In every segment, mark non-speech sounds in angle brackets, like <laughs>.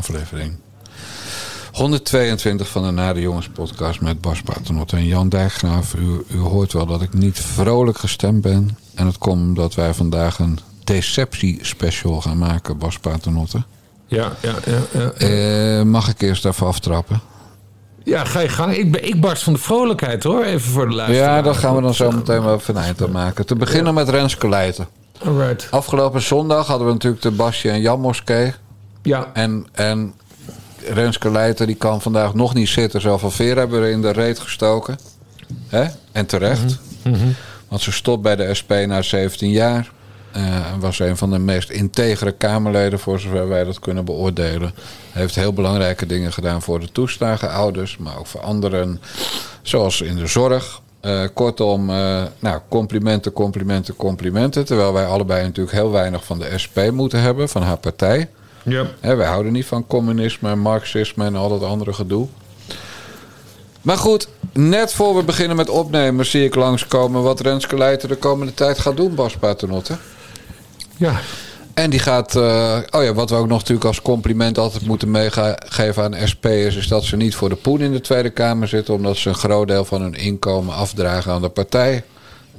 aflevering 122 van de Nare Jongens podcast met Bas Paternotte en Jan Dijkgraaf. U, u hoort wel dat ik niet vrolijk gestemd ben. En het komt omdat wij vandaag een deceptie-special gaan maken, Bas Paternotte. Ja, ja, ja. ja. Eh, mag ik eerst even aftrappen? Ja, ga je gang. Ik, ben, ik barst van de vrolijkheid hoor, even voor de luisteraar. Ja, dat gaan we dan zo meteen wel even een eind aan maken. Te beginnen met Renske Leijten. Alright. Afgelopen zondag hadden we natuurlijk de Basje en Jan moskee. Ja, En, en Renske Leijten die kan vandaag nog niet zitten. Zoveel veer hebben we in de reet gestoken. Hè? En terecht. Want ze stopt bij de SP na 17 jaar. Eh, en was een van de meest integere Kamerleden, voor zover wij dat kunnen beoordelen. Heeft heel belangrijke dingen gedaan voor de toeslagenouders, maar ook voor anderen, zoals in de zorg. Eh, kortom, eh, nou, complimenten, complimenten, complimenten. Terwijl wij allebei natuurlijk heel weinig van de SP moeten hebben, van haar partij. Ja. Hè, wij houden niet van communisme en marxisme en al dat andere gedoe. Maar goed, net voor we beginnen met opnemen zie ik langskomen wat Renske Leijten de komende tijd gaat doen, Bas Paternotte. ja. En die gaat, eh, oh ja, wat we ook nog natuurlijk als compliment altijd moeten meegeven aan SP'ers, is dat ze niet voor de poen in de Tweede Kamer zitten, omdat ze een groot deel van hun inkomen afdragen aan de partij.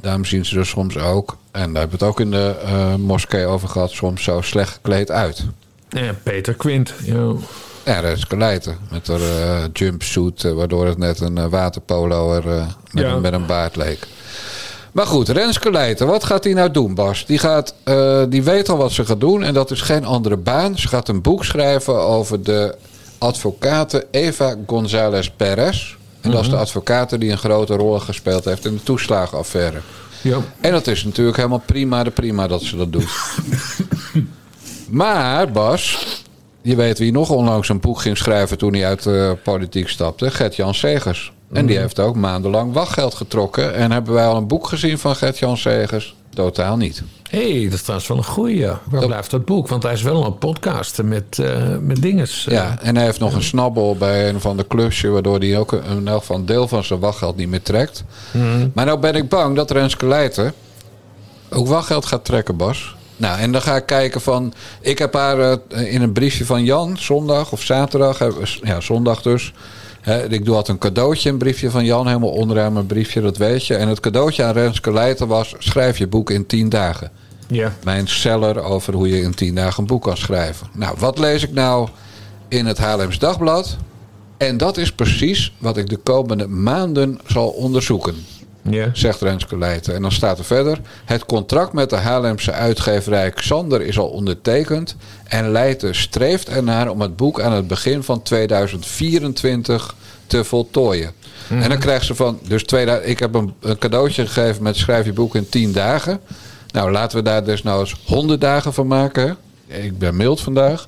Daarom zien ze er soms ook, en daar hebben we het ook in de eh, moskee over gehad, soms zo slecht gekleed uit. En Peter Quint. Ja. Ja, Renske Leijten met haar eh, jumpsuit, eh, waardoor het net een waterpolo er, eh, met, Ja. een, met een baard leek. Maar goed, Renske Leijten, wat gaat hij nou doen, Bas? Die, gaat, die weet al wat ze gaat doen en dat is geen andere baan. Ze gaat een boek schrijven over de advocate Eva González Perez. En dat is de advocate die een grote rol gespeeld heeft in de toeslagenaffaire. ja. En dat is natuurlijk helemaal prima de prima dat ze dat doet. <laughs> maar Bas, je weet wie nog onlangs een boek ging schrijven toen hij uit de politiek stapte. Gert-Jan Segers. En die heeft ook maandenlang wachtgeld getrokken. En hebben wij al een boek gezien van Gert-Jan Segers? Totaal niet. Hé, hey, dat is trouwens wel een goeie. Waar blijft dat boek? Want hij is wel een podcast met, eh met dinges. eh. Ja, en hij heeft nog een snabbel bij een van de clubsje... waardoor hij ook een, elk een deel van zijn wachtgeld niet meer trekt. Maar nou ben ik bang dat Renske Leijten ook wachtgeld gaat trekken, Bas. Nou, en dan ga ik kijken van... Ik heb haar eh, in een briefje van Jan, zondag of zaterdag... eh, Ja, zondag dus... Ik doe altijd een cadeautje, een briefje van Jan, helemaal onderaan mijn briefje, dat weet je. En het cadeautje aan Renske Leijten was: schrijf je boek in tien dagen ja. mijn seller over hoe je in tien dagen een boek kan schrijven. Nou, wat lees ik nou in het Haarlems Dagblad? En dat is precies wat ik de komende maanden zal onderzoeken, ja. zegt Renske Leijten. En dan staat er verder... Het contract met de Haarlemse uitgeverij Xander is al ondertekend... en Leijten streeft ernaar om het boek aan het begin van 2024 te voltooien. En dan krijgt ze van... Dus 2000, ik heb een, een cadeautje gegeven met schrijf je boek in 10 dagen... Nou, laten we daar dus nou eens 100 dagen van maken. Ik ben mild vandaag.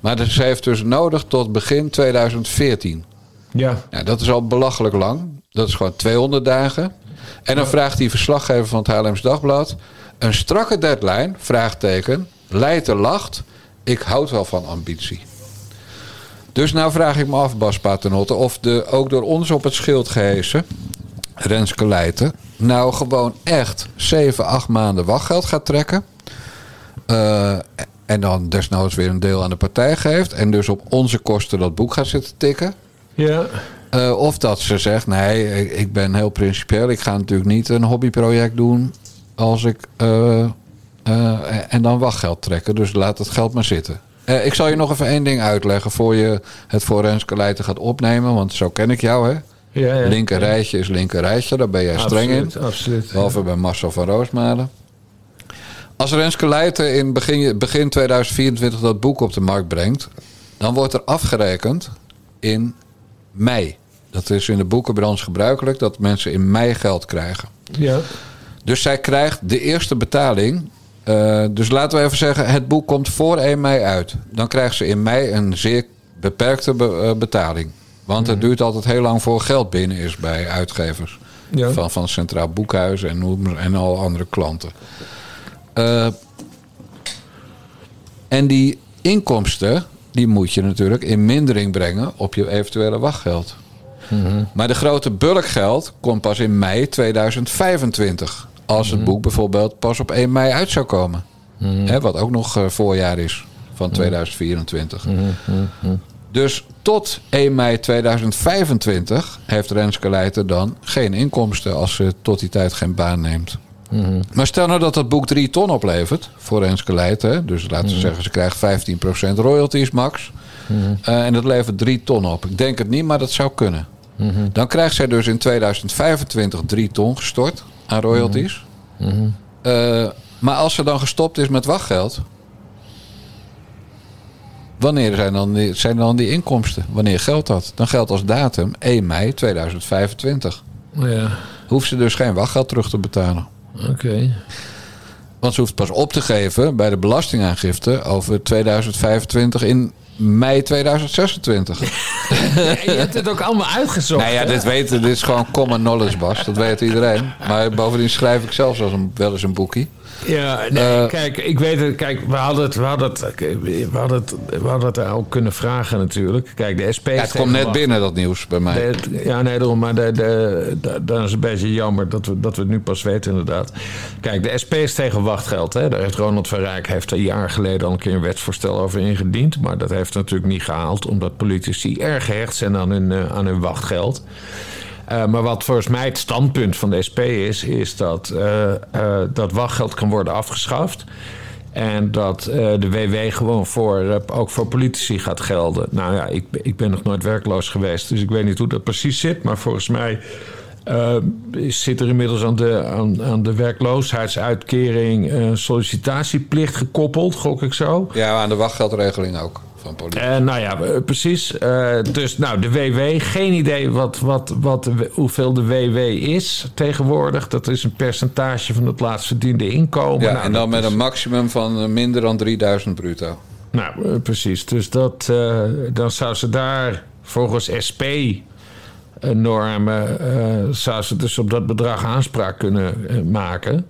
Maar dus ze heeft dus nodig tot begin 2014. ja. Nou, dat is al belachelijk lang. Dat is gewoon 200 dagen. En dan vraagt die verslaggever van het Haarlems Dagblad... een strakke deadline, vraagteken, Leijten lacht... ik houd wel van ambitie. Dus nou vraag ik me af, Bas Paternotte... of de ook door ons op het schild gehesen... Renske Leijten... nou gewoon echt 7, 8 maanden wachtgeld gaat trekken... Eh, en dan desnoods weer een deel aan de partij geeft... en dus op onze kosten dat boek gaat zitten tikken... ja. Eh, of dat ze zegt, nee, ik, ben heel principieel. Ik ga natuurlijk niet een hobbyproject doen als ik... eh, eh, en dan wachtgeld trekken. Dus laat het geld maar zitten. Ik zal je nog even één ding uitleggen voor je het voor Renske Leijten gaat opnemen. Want zo ken ik jou, hè? ja, ja. Linker rijtje is linker rijtje. Daar ben jij streng in. Absoluut, Absoluut. Behalve bij Marcel van Roosmalen. Als Renske Leijten in begin, begin 2024 dat boek op de markt brengt... dan wordt er afgerekend in mei. Dat is in de boekenbranche gebruikelijk dat mensen in mei geld krijgen. Ja. Dus zij krijgt de eerste betaling. eh, dus laten we even zeggen, het boek komt voor 1 mei uit. Dan krijgt ze in mei een zeer beperkte be- eh, betaling. Want het duurt altijd heel lang voor geld binnen is bij uitgevers. Ja. Van, van Centraal Boekhuis en, en al andere klanten. Eh, en die inkomsten, die moet je natuurlijk in mindering brengen op je eventuele wachtgeld. Maar de grote bulkgeld komt pas in mei 2025. als het boek bijvoorbeeld pas op 1 mei uit zou komen. Hè, wat ook nog eh, voorjaar is van 2024. Dus tot 1 mei 2025 heeft Renske Leijten dan geen inkomsten als ze tot die tijd geen baan neemt. Maar stel nou dat dat boek 3 ton oplevert voor Renske Leijten. Dus laten we zeggen, ze krijgt 15% royalties max. Eh, en dat levert 3 ton op. Ik denk het niet, maar dat zou kunnen. Dan krijgt zij dus in 2025 3 ton gestort aan royalties. Eh, maar als ze dan gestopt is met wachtgeld. Wanneer zijn dan, die, zijn dan die inkomsten? Wanneer geldt dat? Dan geldt als datum 1 mei 2025. Ja, Hoeft ze dus geen wachtgeld terug te betalen. oké. Want ze hoeft pas op te geven bij de belastingaangifte over 2025 in mei 2026. <laughs> je hebt het ook allemaal uitgezocht. nou ja, dit, weten, dit is gewoon common knowledge, Bas. Dat weet iedereen. Maar bovendien schrijf ik zelfs als een, wel eens een boekie. Ja, nee, Eh, kijk, ik weet het. Kijk, we hadden het, we hadden het, we hadden het, we hadden het ook kunnen vragen natuurlijk. Kijk, de SP. Ja, het komt net binnen, dat nieuws bij mij. De- ja, nee, daarom. Maar de, de, dan is een beetje jammer dat we, dat we het nu pas weten, inderdaad. Kijk, de SP is tegen wachtgeld. Hè. Daar heeft Ronald van Rijk heeft er een jaar geleden al een keer een wetsvoorstel over ingediend. Maar dat heeft natuurlijk niet gehaald, omdat politici erg gehecht zijn aan hun, eh, aan hun wachtgeld. Eh, maar wat volgens mij het standpunt van de SP is, is dat eh, eh, dat wachtgeld kan worden afgeschaft. En dat de WW gewoon voor, ook voor politici gaat gelden. Nou ja, ik, ik ben nog nooit werkloos geweest, dus ik weet niet hoe dat precies zit. Maar volgens mij zit er inmiddels aan de, aan, aan de werkloosheidsuitkering een sollicitatieplicht gekoppeld, gok ik zo. Ja, aan de wachtgeldregeling ook. Van politie. Eh, nou ja, eh, precies. Eh, dus nou, de WW, geen idee wat, wat, wat, hoeveel de WW is tegenwoordig. Dat is een percentage van het laatst verdiende inkomen. ja, Nou, en dan met is- een maximum van minder dan 3000 bruto. Nou, precies. Dus dat, dan zou ze daar volgens SP-normen... eh, zou ze dus op dat bedrag aanspraak kunnen maken.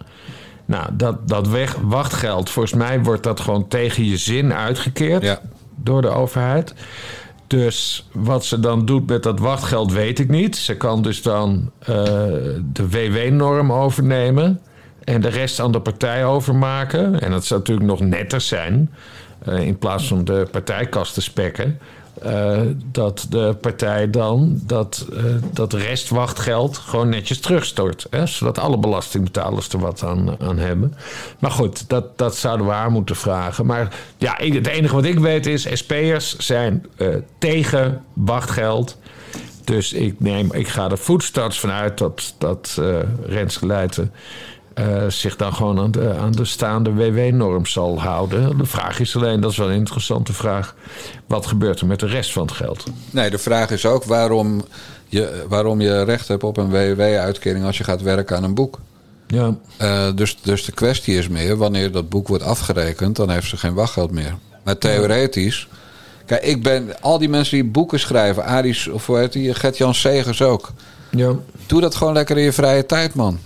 Nou, dat, dat weg, wachtgeld, volgens mij wordt dat gewoon tegen je zin uitgekeerd Ja. Door de overheid. Dus wat ze dan doet met dat wachtgeld weet ik niet. Ze kan dus dan eh, de WW-norm overnemen en de rest aan de partij overmaken. En dat zou natuurlijk nog netter zijn, eh, in plaats van de partijkast te spekken. Eh, dat de partij dan dat, eh, dat restwachtgeld gewoon netjes terugstort. Hè? Zodat alle belastingbetalers er wat aan, aan hebben. Maar goed, dat, dat zouden we haar moeten vragen. Maar ja, ik- het enige wat ik weet is... SP'ers zijn eh, tegen wachtgeld. Dus ik, neem, ik ga er voetstads vanuit dat, dat Renske. Eh, zich dan gewoon aan de, aan de staande WW-norm zal houden. De vraag is alleen, dat is wel een interessante vraag... wat gebeurt er met de rest van het geld? Nee, de vraag is ook waarom je, waarom je recht hebt op een WW-uitkering als je gaat werken aan een boek. Ja, Eh, dus, dus de kwestie is meer, wanneer dat boek wordt afgerekend, dan heeft ze geen wachtgeld meer. Maar theoretisch. Kijk, ik ben. Al die mensen die boeken schrijven, Aris, of hoe heet die, Gert-Jan Segers ook. ja. Doe dat gewoon lekker in je vrije tijd, man.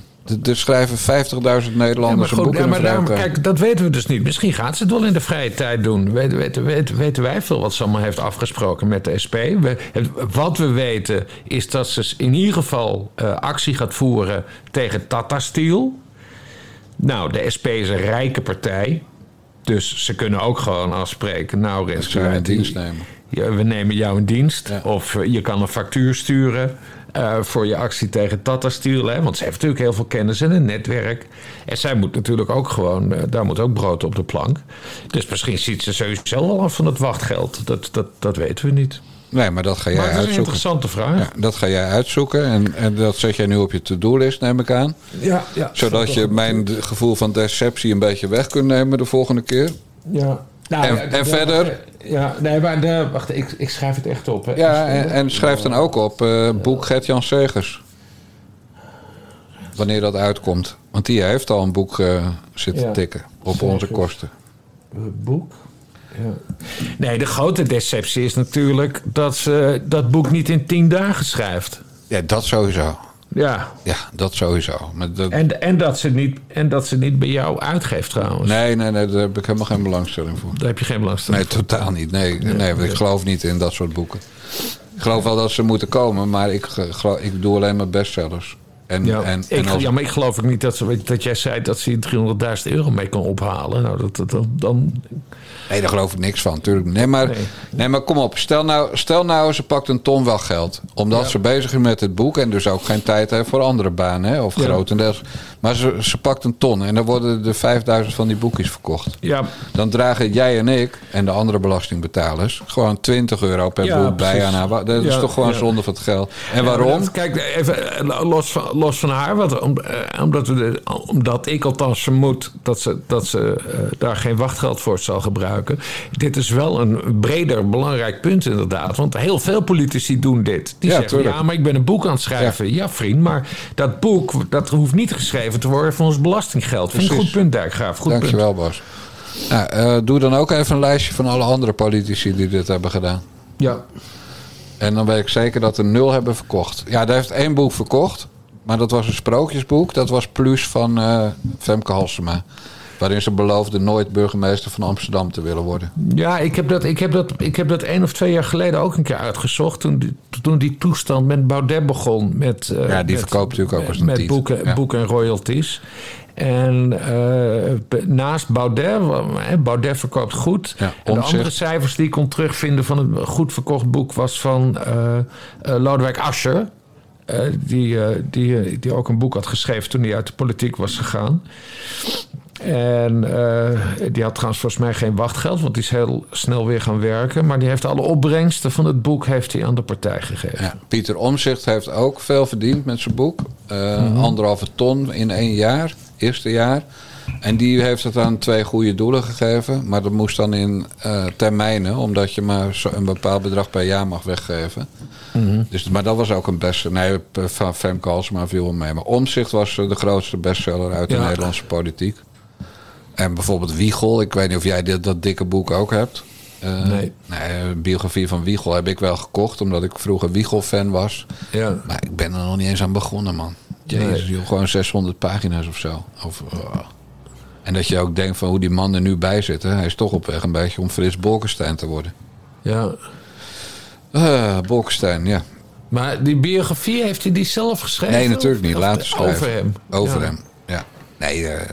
Er- schrijven 50.000 Nederlanders Ja, een maar boek goed, in de maar vrije daarom- kijk, dat weten we dus niet. Misschien gaat ze het wel in de vrije tijd doen. Weten, weten, weten, weten wij veel wat ze allemaal heeft afgesproken met de SP. We, het- wat we weten is dat ze in ieder geval eh, actie gaat voeren tegen Tata Steel. Nou, de SP is een rijke partij. Dus ze kunnen ook gewoon afspreken. Nou, nemen. ja, we nemen jou in dienst. Ja. Of eh, je kan een factuur sturen eh, voor je actie tegen Tata. Hè? Want ze heeft natuurlijk heel veel kennis en een netwerk. En zij moet natuurlijk ook gewoon, eh, daar moet ook brood op de plank. Dus misschien ziet ze sowieso wel af van het wachtgeld. Dat, dat, dat weten we niet. Nee, maar dat ga jij maar het is een uitzoeken. interessante vraag. Ja, dat ga jij uitzoeken en, en dat zet jij nu op je to-do-list, neem ik aan. ja, ja. Zodat je mijn gevoel van deceptie een beetje weg kunt nemen de volgende keer. Ja. Nou, En- ja, en de- verder? Ja, nee, maar de, wacht, ik, ik schrijf het echt op. Hè. Ja, en, en schrijf dan ook op eh, boek Gert-Jan Segers. Wanneer dat uitkomt. Want die heeft al een boek eh, zitten Ja. tikken op Segers. onze kosten. boek. Ja. Nee, de grote deceptie is natuurlijk dat ze dat boek niet in tien dagen schrijft. Ja, dat sowieso. Ja. Ja, dat sowieso. Maar dat, En, en, dat ze niet, en dat ze niet bij jou uitgeeft trouwens. nee, nee, nee, daar heb ik helemaal geen belangstelling voor. Daar heb je geen belangstelling Nee, totaal niet. Nee, nee, want ik geloof niet in dat soort boeken. Ik geloof wel dat ze moeten komen, maar ik, geloof, ik doe alleen maar bestsellers. En, Ja, en, ik, als- ja, maar ik geloof ook niet dat, ze, dat jij zei dat ze hier 300.000 euro mee kan ophalen. Nou, dat, dat, dan, dan, Nee, daar geloof ik niks van, natuurlijk. Nee, maar, Nee. nee. maar kom op. Stel nou, stel nou, ze pakt een ton wel geld. Omdat Ja. ze bezig is met het boek en dus ook geen tijd heeft voor andere banen. Hè, of Ja. grotendeels. Maar ze, ze pakt een ton en dan worden de 5000 van die boekjes verkocht. ja, Dan dragen jij en ik en de andere belastingbetalers gewoon 20 euro per boek bij aan haar. Dat is toch gewoon zonde van het geld. En waarom? dat- kijk, even eh, los van, los van haar. Wat, om, eh, omdat, we de- omdat ik althans vermoed dat ze, dat ze eh, daar geen wachtgeld voor zal gebruiken. Dit is wel een breder belangrijk punt inderdaad. Want heel veel politici doen dit. Die Ja, zeggen, tuurlijk. ja, maar ik ben een boek aan het schrijven. Ja. vriend, maar dat boek dat hoeft niet geschreven te worden van ons belastinggeld. Vind ik een goed punt, Dijkgraaf. Goed punt. Dankjewel, Bas. Nou, eh, doe dan ook even een lijstje van alle andere politici die dit hebben gedaan. Ja. En dan weet ik zeker dat er nul hebben verkocht. Ja, daar heeft één boek verkocht. Maar dat was een sprookjesboek. Dat was Plus van eh, Femke Halsema. Waarin ze beloofde nooit burgemeester van Amsterdam te willen worden. Ja, ik heb, dat, ik, heb dat, ik heb dat één of twee jaar geleden ook een keer uitgezocht. Toen die, toen die toestand met Baudet begon. Met, eh, Ja, die met- verkoopt natuurlijk ook als een Met boeken, Ja. boeken en royalties. En eh, naast Baudet, Baudet verkoopt goed. Ja, en de andere cijfers die ik kon terugvinden van een goed verkocht boek was van eh, Lodewijk Asscher. Eh, die, eh, die, eh, die ook een boek had geschreven toen hij uit de politiek was gegaan. En die had trouwens volgens mij geen wachtgeld, want die is heel snel weer gaan werken. Maar die heeft alle opbrengsten van het boek heeft hij aan de partij gegeven. Ja, Pieter Omzicht heeft ook veel verdiend met zijn boek. Mhm. Anderhalve ton in één jaar, eerste jaar. En die heeft het aan twee goede doelen gegeven. Maar dat moest dan in eh, termijnen, omdat je maar zo een bepaald bedrag per jaar mag weggeven. Mhm. dus, maar dat was ook een bestseller. Nee, p- van Femke Halsema viel mee. Maar Omzicht was eh, de grootste bestseller uit de Ja. Nederlandse politiek. En bijvoorbeeld Wiegel. Ik weet niet of jij dit, dat dikke boek ook hebt. Eh, Nee. een biografie van Wiegel heb ik wel gekocht, omdat ik vroeger Wiegel-fan was. Ja. Maar ik ben er nog niet eens aan begonnen, man. Jezus, Nee. joh, gewoon 600 pagina's of zo. Of, oh. En dat je ook denkt van hoe die man er nu bij zit. Hè? Hij is toch op weg een beetje om Frits Bolkestein te worden. ja. Bolkestein, ja. Maar die biografie heeft hij die zelf geschreven? Nee, natuurlijk niet. Later schrijven. Over hem. Over Ja. hem, ja. Nee, eh,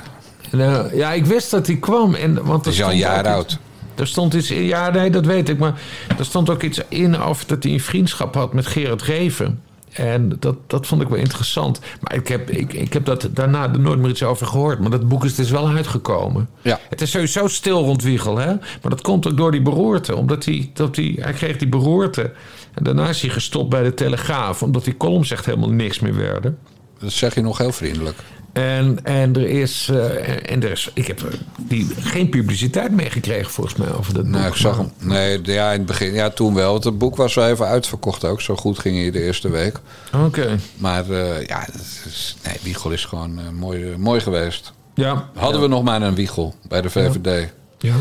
Nou, ja, ik wist dat hij kwam. En, want het is al een jaar oud. Er stond iets in, ja, nee, dat weet ik. Maar er stond ook iets in over dat hij een vriendschap had met Gerard Reven. En dat, dat vond ik wel interessant. Maar ik heb, ik, ik heb dat daarna nooit meer iets over gehoord. Maar dat boek is dus wel uitgekomen. Ja. Het is sowieso stil rond Wiegel, hè? Maar dat komt ook door die beroerte. Omdat hij, dat hij, hij kreeg die beroerte. En daarna is hij gestopt bij de Telegraaf. Omdat die columns echt helemaal niks meer werden. Dat zeg je nog heel vriendelijk. En, en er is, eh, en er is, ik heb er die, geen publiciteit mee gekregen volgens mij over dat boek. Nou, ik zag hem. Nee, ja, in het begin. Ja, toen wel. Want het boek was wel even uitverkocht ook. Zo goed ging hij de eerste week. Oké, Maar eh, ja, is, nee, Wiegel is gewoon eh, mooi, eh, mooi geweest. ja. Hadden we nog maar een Wiegel bij de VVD. Ja.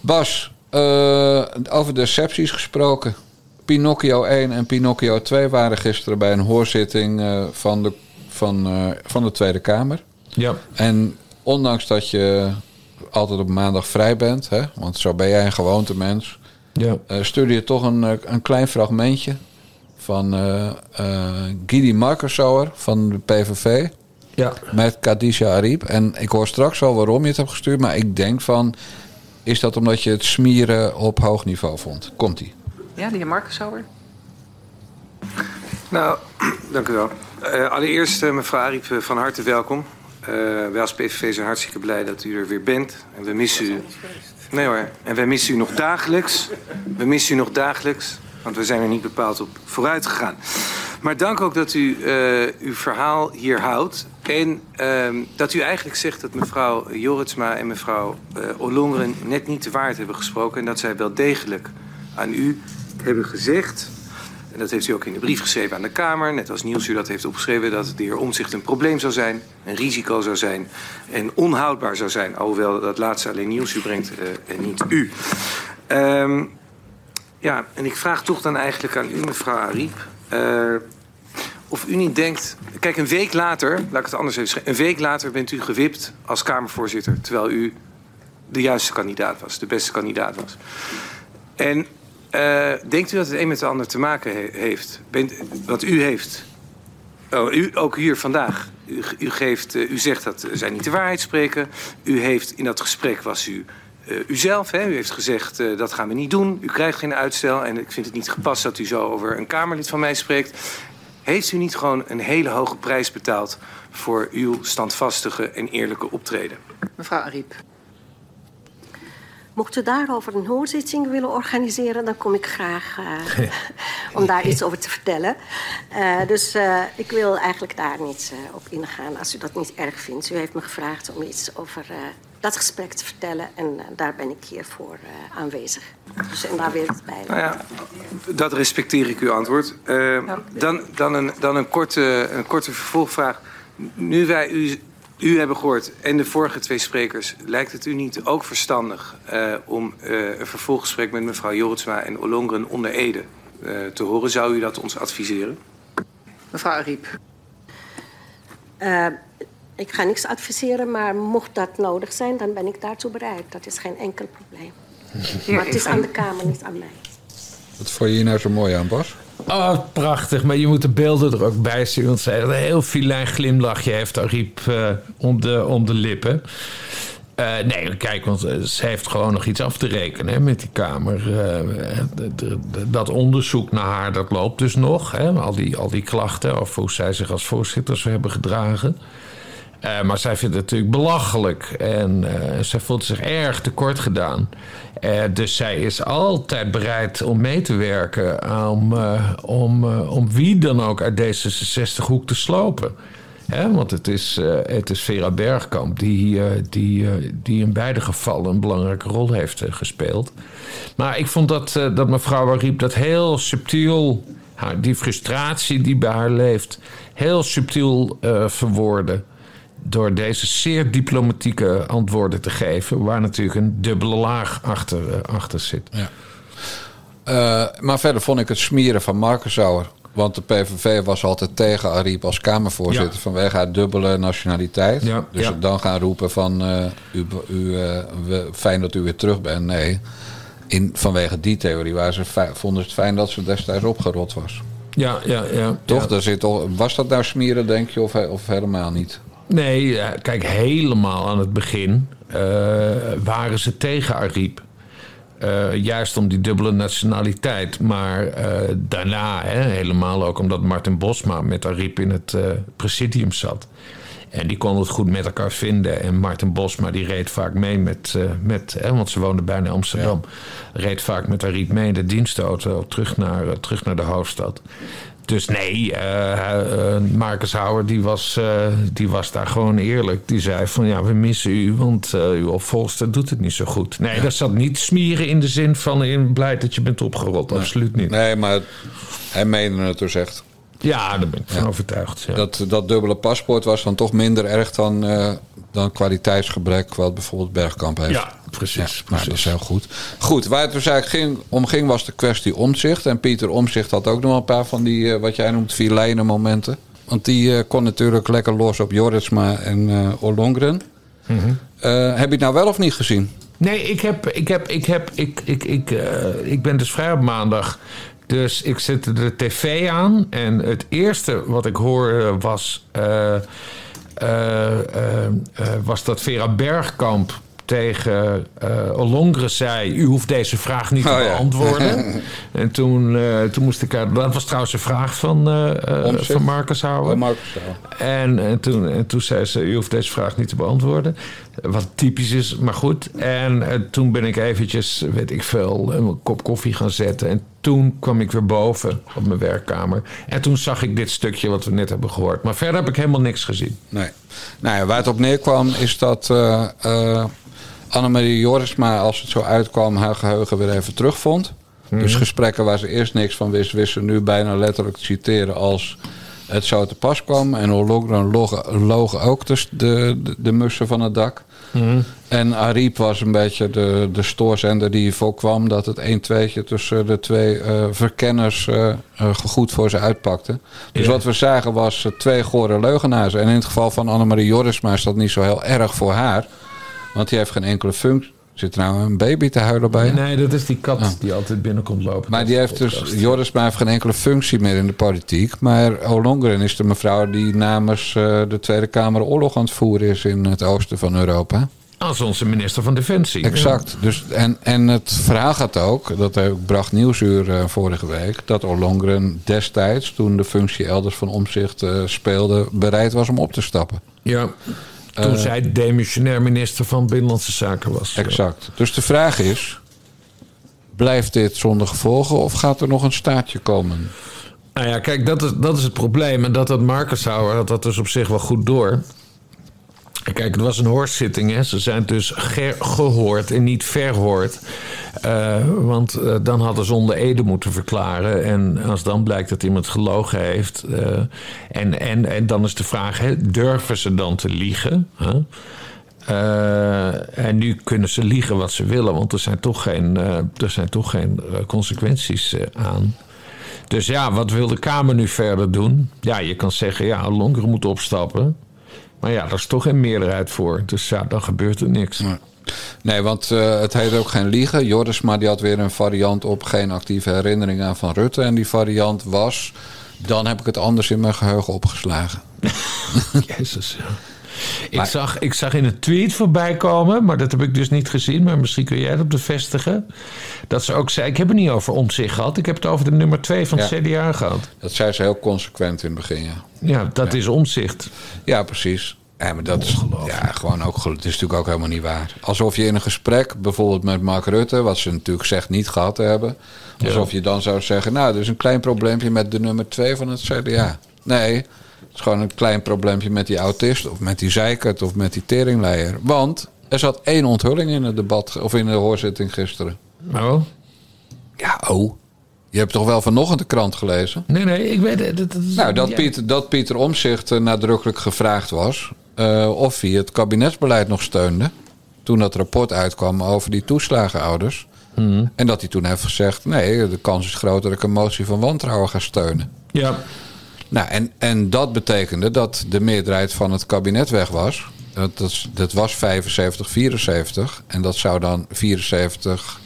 Bas, eh, over decepties gesproken. Pinocchio 1 en Pinocchio 2 waren gisteren bij een hoorzitting eh, van, de, van, eh, van de Tweede Kamer. Ja. En ondanks dat je altijd op maandag vrij bent, hè, want zo ben jij een gewoontemens, Ja. eh stuurde je toch een, eh, een klein fragmentje van eh eh Gidi Markersauer van de PVV Ja. met Khadija Ariep. En ik hoor straks al waarom je het hebt gestuurd, maar ik denk van, is dat omdat je het smieren op hoog niveau vond? Komt-ie. Ja, de heer Marcus Sauer. Nou, <clears throat> dank u wel. Eh, allereerst, eh, mevrouw Ariep, eh, van harte welkom. Wij als PVV zijn hartstikke blij dat u er weer bent. En we missen u. Nee hoor. En wij missen u nog dagelijks. We missen u nog dagelijks. Want we zijn er niet bepaald op vooruit gegaan. Maar dank ook dat u uw verhaal hier houdt. En ehm, dat u eigenlijk zegt dat mevrouw Joritsma en mevrouw Ollongren net niet de waarheid hebben gesproken. En dat zij wel degelijk aan u hebben gezegd en dat heeft u ook in de brief geschreven aan de Kamer. Net als Niels u dat heeft opgeschreven. Dat de heer Omtzigt een probleem zou zijn. Een risico zou zijn. En onhoudbaar zou zijn. Alhoewel dat laatste alleen Niels u brengt eh, en niet u. Ehm, ja, en ik vraag toch dan eigenlijk aan u, mevrouw Ariep. eh, of u niet denkt... Kijk, een week later, laat ik het anders even schrijven. Een week later bent u gewipt als Kamervoorzitter. Terwijl u de juiste kandidaat was. De beste kandidaat was. En eh, denkt u dat het een met de ander te maken he- heeft? Bent, wat u heeft. Oh, u, ook hier vandaag. U, geeft, uh, u zegt dat zij niet de waarheid spreken. U heeft in dat gesprek was u uh, uzelf. Hè? U heeft gezegd dat gaan we niet doen. U krijgt geen uitstel. En ik vind het niet gepast dat u zo over een Kamerlid van mij spreekt. Heeft u niet gewoon een hele hoge prijs betaald voor uw standvastige en eerlijke optreden? Mevrouw Ariep. Mocht u daarover een hoorzitting willen organiseren, dan kom ik graag uh, <laughs> om daar iets over te vertellen. Uh, dus uh, ik wil eigenlijk daar niet op ingaan als u dat niet erg vindt. U heeft me gevraagd om iets over dat gesprek te vertellen en daar ben ik hier voor aanwezig. Dus en daar wil ik het bij. Nou ja, dat respecteer ik uw antwoord. dan, dan, een, dan een, korte, een korte vervolgvraag. Nu wij u u hebben gehoord en de vorige twee sprekers... lijkt het u niet ook verstandig uh, om uh, een vervolggesprek... met mevrouw Joritsma en Olongren onder Ede uh, te horen? Zou u dat ons adviseren? Mevrouw Ariep. ik ga niks adviseren, maar mocht dat nodig zijn... dan ben ik daartoe bereid. Dat is geen enkel probleem. <laughs> maar het is aan de Kamer, niet aan mij. Wat vond je hier nou zo mooi aan, Bas? Oh, prachtig. Maar je moet de beelden er ook bij zien. Want zij een heel filijn glimlachje heeft Ariep uh, om, de, om de lippen. Uh, nee, kijk, want ze heeft gewoon nog iets af te rekenen met die Kamer. Dat onderzoek naar haar, dat loopt dus nog. Hè, al, die, al die klachten, of hoe zij zich als voorzitter zou hebben gedragen. Uh, maar zij vindt het natuurlijk belachelijk. En uh, zij voelt zich erg tekort gedaan. Uh, dus zij is altijd bereid om mee te werken. Om, om, om wie dan ook uit D66-hoek te slopen. Hè? Want het is, het is Vera Bergkamp die, die, die in beide gevallen een belangrijke rol heeft gespeeld. Maar ik vond dat, dat mevrouw Ariep dat heel subtiel... die frustratie die bij haar leeft, heel subtiel verwoorden door deze zeer diplomatieke antwoorden te geven, waar natuurlijk een dubbele laag achter, uh, achter zit. Ja. Uh, maar verder vond ik het smeren van Markensauer. Want de PVV was altijd tegen Ariep als Kamervoorzitter ja. vanwege haar dubbele nationaliteit. Ja, dus ja. dan gaan roepen van uh, u, u, we, fijn dat u weer terug bent. Nee, in, vanwege die theorie waren ze vonden ze het fijn dat ze destijds opgerot was. Ja, ja, ja. Toch? Daar zit was dat nou smeren, denk je, of, of helemaal niet? Nee, kijk, helemaal aan het begin uh, waren ze tegen Ariep. Uh, juist om die dubbele nationaliteit. Maar uh, daarna, hè, helemaal ook omdat Martin Bosma met Ariep in het presidium zat. En die konden het goed met elkaar vinden. En Martin Bosma die reed vaak mee met... met hè, want ze woonden bijna in Amsterdam. Ja. Reed vaak met Ariep mee in de dienstauto terug naar, terug naar de hoofdstad. Dus nee, uh, uh, Marcus Houwer die was, uh, die was daar gewoon eerlijk. Die zei van ja, we missen u, want uw opvolgster doet het niet zo goed. Nee, ja. dat zat niet smieren in de zin van in blij dat je bent opgerold. Nee. Absoluut niet. Nee, maar hij meende het dus echt. Ja, daar ben ik van ja. overtuigd. Ja. Dat, dat dubbele paspoort was dan toch minder erg dan, dan kwaliteitsgebrek... wat bijvoorbeeld Bergkamp heeft. Ja, precies. Ja, precies. Nou, dat is heel goed. Goed, waar het dus eigenlijk ging, om ging was de kwestie omzicht. En Pieter Omzicht had ook nog wel een paar van die, uh, wat jij noemt, vilijnen momenten. Want die uh, kon natuurlijk lekker los op Joritsma en uh, Ollongren. Mm -hmm. heb je het nou wel of niet gezien? Nee, ik heb, ik heb, ik heb, ik, ik, ik, ik ben dus vrij op maandag. Dus ik zette de tv aan. En het eerste wat ik hoorde was... Uh, uh, was dat Vera Bergkamp tegen uh, zei... u hoeft deze vraag niet te oh, beantwoorden. Ja. <laughs> en toen, uh, toen moest ik... Dat was trouwens een vraag van, uh, van Marcus Houwer. Oh, en, en, toen, en toen zei ze... u hoeft deze vraag niet te beantwoorden. Wat typisch is, maar goed. En toen ben ik eventjes, weet ik veel... een kop koffie gaan zetten. En toen kwam ik weer boven op mijn werkkamer. En toen zag ik dit stukje wat we net hebben gehoord. Maar verder heb ik helemaal niks gezien. Nee. Nou ja, waar het op neerkwam is dat... Annemarie Jorisma, als het zo uitkwam, haar geheugen weer even terugvond. Mm. Dus gesprekken waar ze eerst niks van wist, wist ze nu bijna letterlijk te citeren als het zo te pas kwam. En Ollongren logen, logen ook de, de, de, mussen van het dak. Mm. En Ariep was een beetje de, de stoorzender die voorkwam dat het 1 2 tussen de twee uh, verkenners uh, uh, goed voor ze uitpakte. Dus wat we zagen was twee gore leugenaars. En in het geval van Annemarie Jorisma is dat niet zo heel erg voor haar. Want die heeft geen enkele functie. Zit er nou een baby te huilen bij je? Nee, dat is die kat die altijd binnenkomt lopen. Maar die heeft dus, Jorisma heeft geen enkele functie meer in de politiek. Maar Ollongren is de mevrouw die namens eh, de Tweede Kamer oorlog aan het voeren is in het oosten van Europa. Als onze minister van Defensie. Exact. Dus, en, en het verhaal gaat ook, dat bracht Nieuwsuur uh, vorige week, dat Ollongren destijds, toen de functie elders van omzicht uh, speelde, bereid was om op te stappen. Ja. Toen Uh, zij demissionair minister van Binnenlandse Zaken was. Exact. Dus de vraag is: blijft dit zonder gevolgen of gaat er nog een staatje komen? Nou ja, kijk, dat is, dat is het probleem. En dat had Markenshauer had dat dus op zich wel goed door. Kijk, het was een hoorzitting. Hè. Ze zijn dus ge- gehoord en niet verhoord. Eh, want eh, dan hadden ze onder Ede moeten verklaren. En als dan blijkt dat iemand gelogen heeft. eh, en, en, en dan is de vraag: hè, durven ze dan te liegen? En nu kunnen ze liegen wat ze willen, want er zijn toch geen, er zijn toch geen consequenties aan. Dus ja, wat wil de Kamer nu verder doen? Ja, je kan zeggen, ja, Lonkeren moet opstappen. Maar ja, daar is toch geen meerderheid voor. Dus ja, dan gebeurt er niks. Nee, want eh, het heet ook geen liegen. Jorisma die had weer een variant op geen actieve herinnering aan Van Rutte. En die variant was, dan heb ik het anders in mijn geheugen opgeslagen. <laughs> Jezus, ja. Ik, zag, ik zag in een tweet voorbij komen, maar dat heb ik dus niet gezien. Maar misschien kun jij het op bevestigen. Dat ze ook zei: Ik heb het niet over om zich gehad. Ik heb het over de nummer 2 van het. CDA gehad. Dat zei ze heel consequent in het begin, ja. Ja, dat is omzicht. Ja, precies. Ja, maar dat is ja, gewoon ook. Het is natuurlijk ook helemaal niet waar. Alsof je in een gesprek, bijvoorbeeld met Mark Rutte, wat ze natuurlijk zegt niet gehad te hebben, alsof je dan zou zeggen: Nou, er is een klein probleempje met de nummer 2 van het CDA. Nee, het is gewoon een klein probleempje met die autist, of met die zeikert, of met die teringleier. Want er zat één onthulling in het debat, of in de hoorzitting gisteren. Oh? Ja, oh. Je hebt toch wel vanochtend de krant gelezen? Nee, nee, ik weet het. dat- Nou, dat, ja. Pieter, dat Pieter Omzicht nadrukkelijk gevraagd was eh, of hij het kabinetsbeleid nog steunde. Toen dat rapport uitkwam over die toeslagenouders. Hmm. En dat hij toen heeft gezegd: nee, de kans is groot dat ik een motie van wantrouwen ga steunen. Ja, Nou, en, en dat betekende dat de meerderheid van het kabinet weg was. Dat, dat, is- dat was 75, 74. En dat zou dan 74,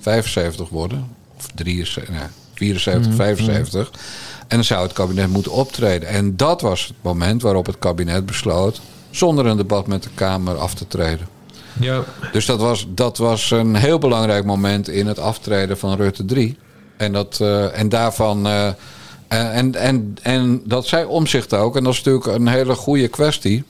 75 worden. Of 73, nee, 74, 75. En dan zou het kabinet moeten optreden. En dat was het moment waarop het kabinet besloot... zonder een debat met de Kamer af te treden. ja. Dus dat was, dat was een heel belangrijk moment in het aftreden van Rutte 3. En, dat, eh, en daarvan. eh, en, en, en dat zei omzicht ook. En dat is natuurlijk een hele goede kwestie.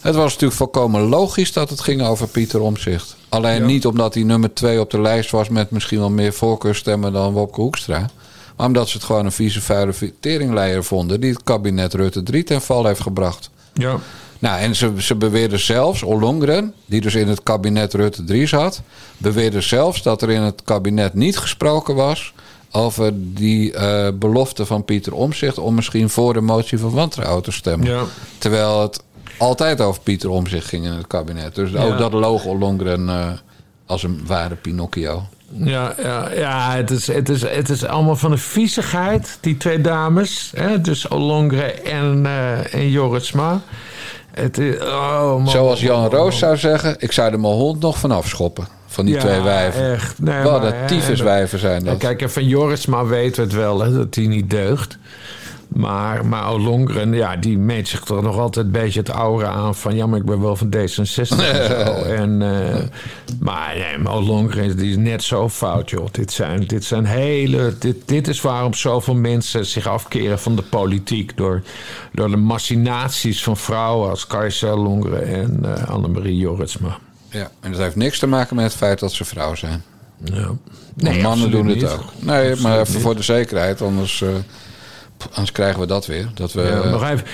Het was natuurlijk volkomen logisch dat het ging over Pieter Omzicht. Alleen Ja. niet omdat hij nummer twee op de lijst was met misschien wel meer voorkeurstemmen dan Wopke Hoekstra. Maar omdat ze het gewoon een vieze vuile teringleier vonden die het kabinet Rutte 3 ten val heeft gebracht. ja. Nou, en ze, ze beweerden zelfs, Ollongren, die dus in het kabinet Rutte 3 zat, beweerde zelfs dat er in het kabinet niet gesproken was over die eh, belofte van Pieter Omzicht om misschien voor de motie van wantrouwen te stemmen. Ja. Terwijl het altijd over Pieter Omzicht ging in het kabinet. Dus Ja. ook dat loog Ollongren eh, als een ware Pinocchio. Ja, ja, ja het, is, het, is, het is allemaal van de viezigheid, die twee dames. Hè? Dus Olongre en, eh en Joritsma. Het is, oh man. Zoals Jan Roos zou zeggen, ik zou er mijn hond nog van afschoppen. Van die Ja, twee wijven. echt. Nee, Wat maar, een tyfuswijven zijn dat. kijk, en van Jorisma weten we het wel, hè, dat hij niet deugt. Maar, maar Olongren, ja, die meet zich toch nog altijd een beetje het aura aan van... ja, maar ik ben wel van D66 en <laughs> zo. En, eh, maar nee, Olongren die is net zo fout, joh. Dit zijn, dit zijn hele... Dit, dit is waarom zoveel mensen zich afkeren van de politiek... door, door de machinaties van vrouwen als Kajsa Olongren en eh, Annemarie Jorritsma. Ja, en dat heeft niks te maken met het feit dat ze vrouw zijn. Ja. Nee, mannen doen het niet. ook. Nee, Absoluut maar even niet. voor de zekerheid, anders, eh, anders krijgen we dat weer. Dat we, Ja, nog even,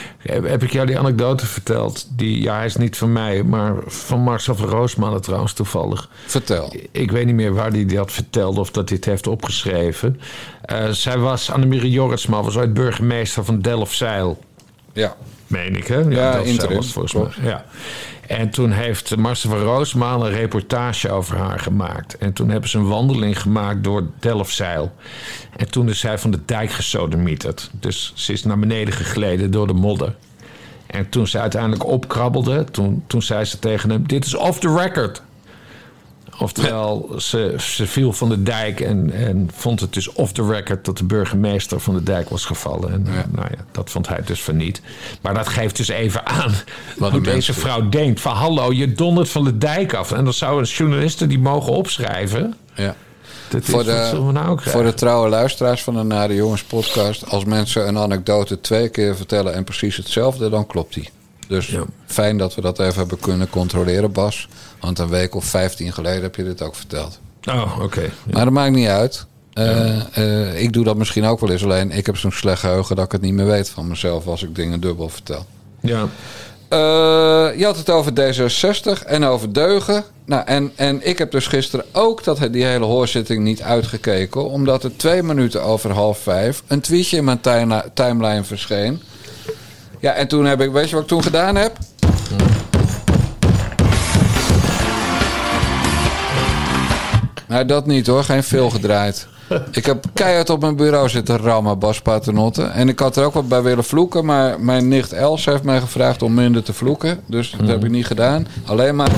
heb, ik jou die anekdote verteld? Die, ja, hij is niet van mij, maar van Marcel van Roosmalen trouwens toevallig. Vertel. Ik weet niet meer waar hij dat vertelde of dat hij het heeft opgeschreven. Eh, zij was, Annemarie Jorritsma, was ooit burgemeester van Delfzijl. Ja, Meen ik, hè? Ja, interim, het volgens mij. Ja. En toen heeft Marcel van Roosmalen een reportage over haar gemaakt. En toen hebben ze een wandeling gemaakt door Delfzijl. En toen is zij van de dijk gesodemieterd. Dus ze is naar beneden gegleden door de modder. En toen ze uiteindelijk opkrabbelde, toen, toen zei ze tegen hem... Dit is off the record. Oftewel, ze, ze viel van de dijk en, en vond het dus off the record dat de burgemeester van de dijk was gevallen. En nou ja, dat vond hij dus van niet. Maar dat geeft dus even aan Wat hoe deze vrouw denkt. Van hallo, je dondert van de dijk af. En dan zouden journalisten die mogen opschrijven. Ja. Is Voor de, nou voor de trouwe luisteraars van de Nare Jongens podcast... als mensen een anekdote twee keer vertellen en precies hetzelfde... dan klopt die. Dus Ja. fijn dat we dat even hebben kunnen controleren, Bas. Want een week of vijftien geleden heb je dit ook verteld. Oh, oké. Ja. Maar dat maakt niet uit. Eh, eh, ik doe dat misschien ook wel eens. Alleen ik heb zo'n slecht geheugen dat ik het niet meer weet van mezelf... als ik dingen dubbel vertel. ja. Eh, je had het over D66 en over deugen. Nou, en, en ik heb dus gisteren ook dat, die hele hoorzitting niet uitgekeken. Omdat er twee minuten over half vijf een tweetje in mijn timeli- timeline verscheen. Ja, en toen heb ik, weet je wat ik toen gedaan heb? Nou, dat niet hoor. Geen veel gedraaid. Ik heb keihard op mijn bureau zitten rammen, Bas Paternotte. En ik had er ook wat bij willen vloeken. Maar mijn nicht Els heeft mij gevraagd om minder te vloeken. Dus dat heb ik niet gedaan. Alleen maar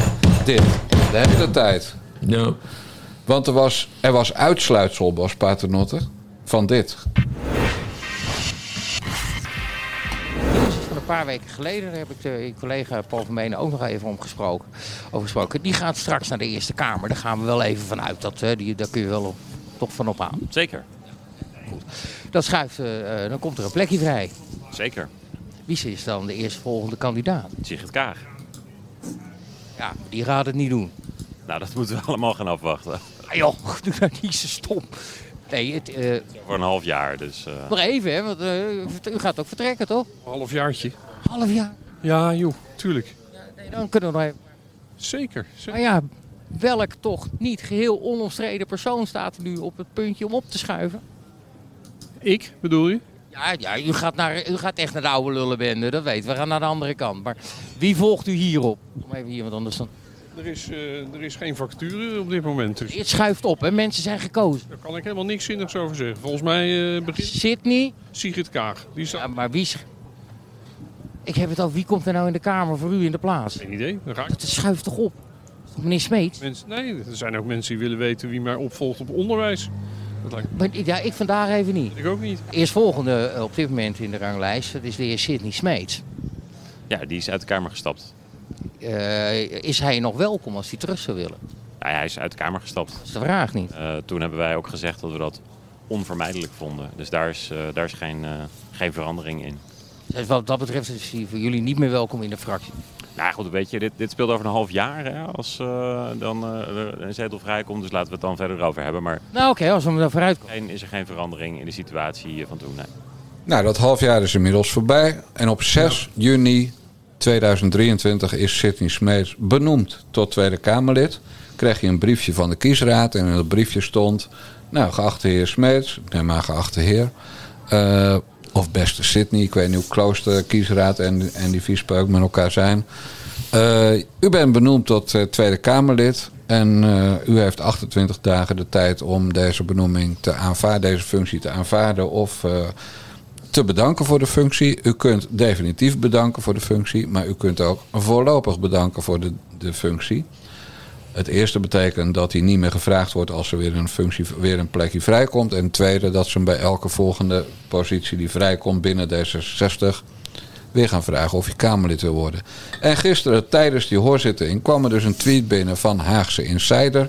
dit. De hele tijd. ja. Want er was, er was uitsluitsel, Bas Paternotte, van dit. Een paar weken geleden daar heb ik de collega Paul van Menen ook nog even om gesproken, over gesproken. Die gaat straks naar de Eerste Kamer. Daar gaan we wel even vanuit. Dat, eh, die, daar kun je wel op, toch van op aan. Zeker, Dat schuift, eh, eh, dan komt er een plekje vrij. zeker. Wie is dan de eerstvolgende kandidaat? Sigrid Kaag. Ja, die gaat het niet doen. Nou, dat moeten we <laughs> allemaal gaan afwachten. Ah, joh, <laughs> doe nou niet zo stom. Nee, het, eh, Voor een half jaar, dus... eh, nog even, hè, want eh, u gaat ook vertrekken, toch? Halfjaartje. Half jaar. Ja, joh, tuurlijk. Nee, dan kunnen we nog even. Zeker. zeker. Maar ja, welk toch niet geheel onomstreden persoon staat er nu op het puntje om op te schuiven? Ik, bedoel je? Ja, ja u, gaat naar, u gaat echt naar de oude lullenbende, dat weet we. We gaan naar de andere kant. Maar wie volgt u hierop? Kom even hier, want anders dan... Er is, eh, er is geen vacature op dit moment, dus Het schuift op, hè? Mensen zijn gekozen. daar kan ik helemaal niks zinnigs over zeggen. Volgens mij eh, begint Sydney, Sigrid Kaag. Die staat... ja, maar wie... sch- Ik heb het over wie komt er nou in de Kamer voor u in de plaats? Geen idee. Dan ga ik... Het schuift toch op? Dat meneer Smeet? Mensen... Nee, er zijn ook mensen die willen weten wie mij opvolgt op onderwijs. Dat lijkt Maar, ja, ik vandaag even niet. ik ook niet. Eerstvolgende eh, op dit moment in de ranglijst, dat is de heer Sidney Smeets. ja, die is uit de Kamer gestapt. Eh, is hij nog welkom als hij terug zou willen? Nou ja, hij is uit de Kamer gestapt. Dat is de vraag niet. Eh, toen hebben wij ook gezegd dat we dat onvermijdelijk vonden. Dus daar is, eh, daar is geen, eh, geen verandering in. Dus wat dat betreft is hij voor jullie niet meer welkom in de fractie. Nou goed, weet je, dit, dit speelt over een half jaar hè, als eh, dan een zetel vrijkomt. Dus laten we het dan verder over hebben. Maar Nou oké, als we hem daar vooruit komen. is er geen verandering in de situatie van toen. Nee. Nou, dat halfjaar is inmiddels voorbij. En op 6 juni 2023 is Sidney Smeets benoemd tot Tweede Kamerlid. Kreeg je een briefje van de kiesraad. En in dat briefje stond... Nou, geachte heer Smeets. Nee, maar geachte heer. eh, of beste Sidney. Ik weet niet hoe close de kiesraad en, en die viespeuk met elkaar zijn. Eh, u bent benoemd tot eh, Tweede Kamerlid. En u heeft 28 dagen de tijd om deze benoeming te aanvaarden, deze functie te aanvaarden of te bedanken voor de functie. U kunt definitief bedanken voor de functie, maar u kunt ook voorlopig bedanken voor de, de functie. Het eerste betekent dat hij niet meer gevraagd wordt als er weer een functie, weer een plekje vrijkomt. En het tweede dat ze hem bij elke volgende positie die vrijkomt binnen D66 weer gaan vragen of je Kamerlid wil worden. En gisteren tijdens die hoorzitting kwam er dus een tweet binnen van Haagse Insider.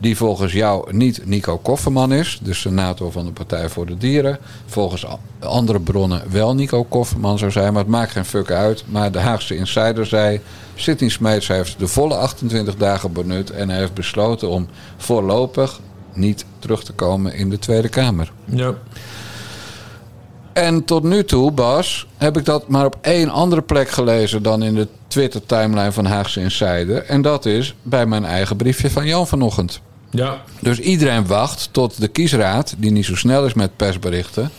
Die volgens jou niet Nico Kofferman is, de senator van de Partij voor de Dieren. Volgens andere bronnen wel Nico Kofferman zou zijn, maar het maakt geen fuck uit. Maar de Haagse Insider zei... Sidney Smeets heeft de volle 28 dagen benut... en hij heeft besloten om voorlopig niet terug te komen in de Tweede Kamer. Ja. En tot nu toe, Bas, heb ik dat maar op één andere plek gelezen dan in de Twitter-timeline van Haagse Insider. En dat is bij mijn eigen briefje van Jan vanochtend. Ja. Dus iedereen wacht tot de kiesraad, die niet zo snel is met persberichten,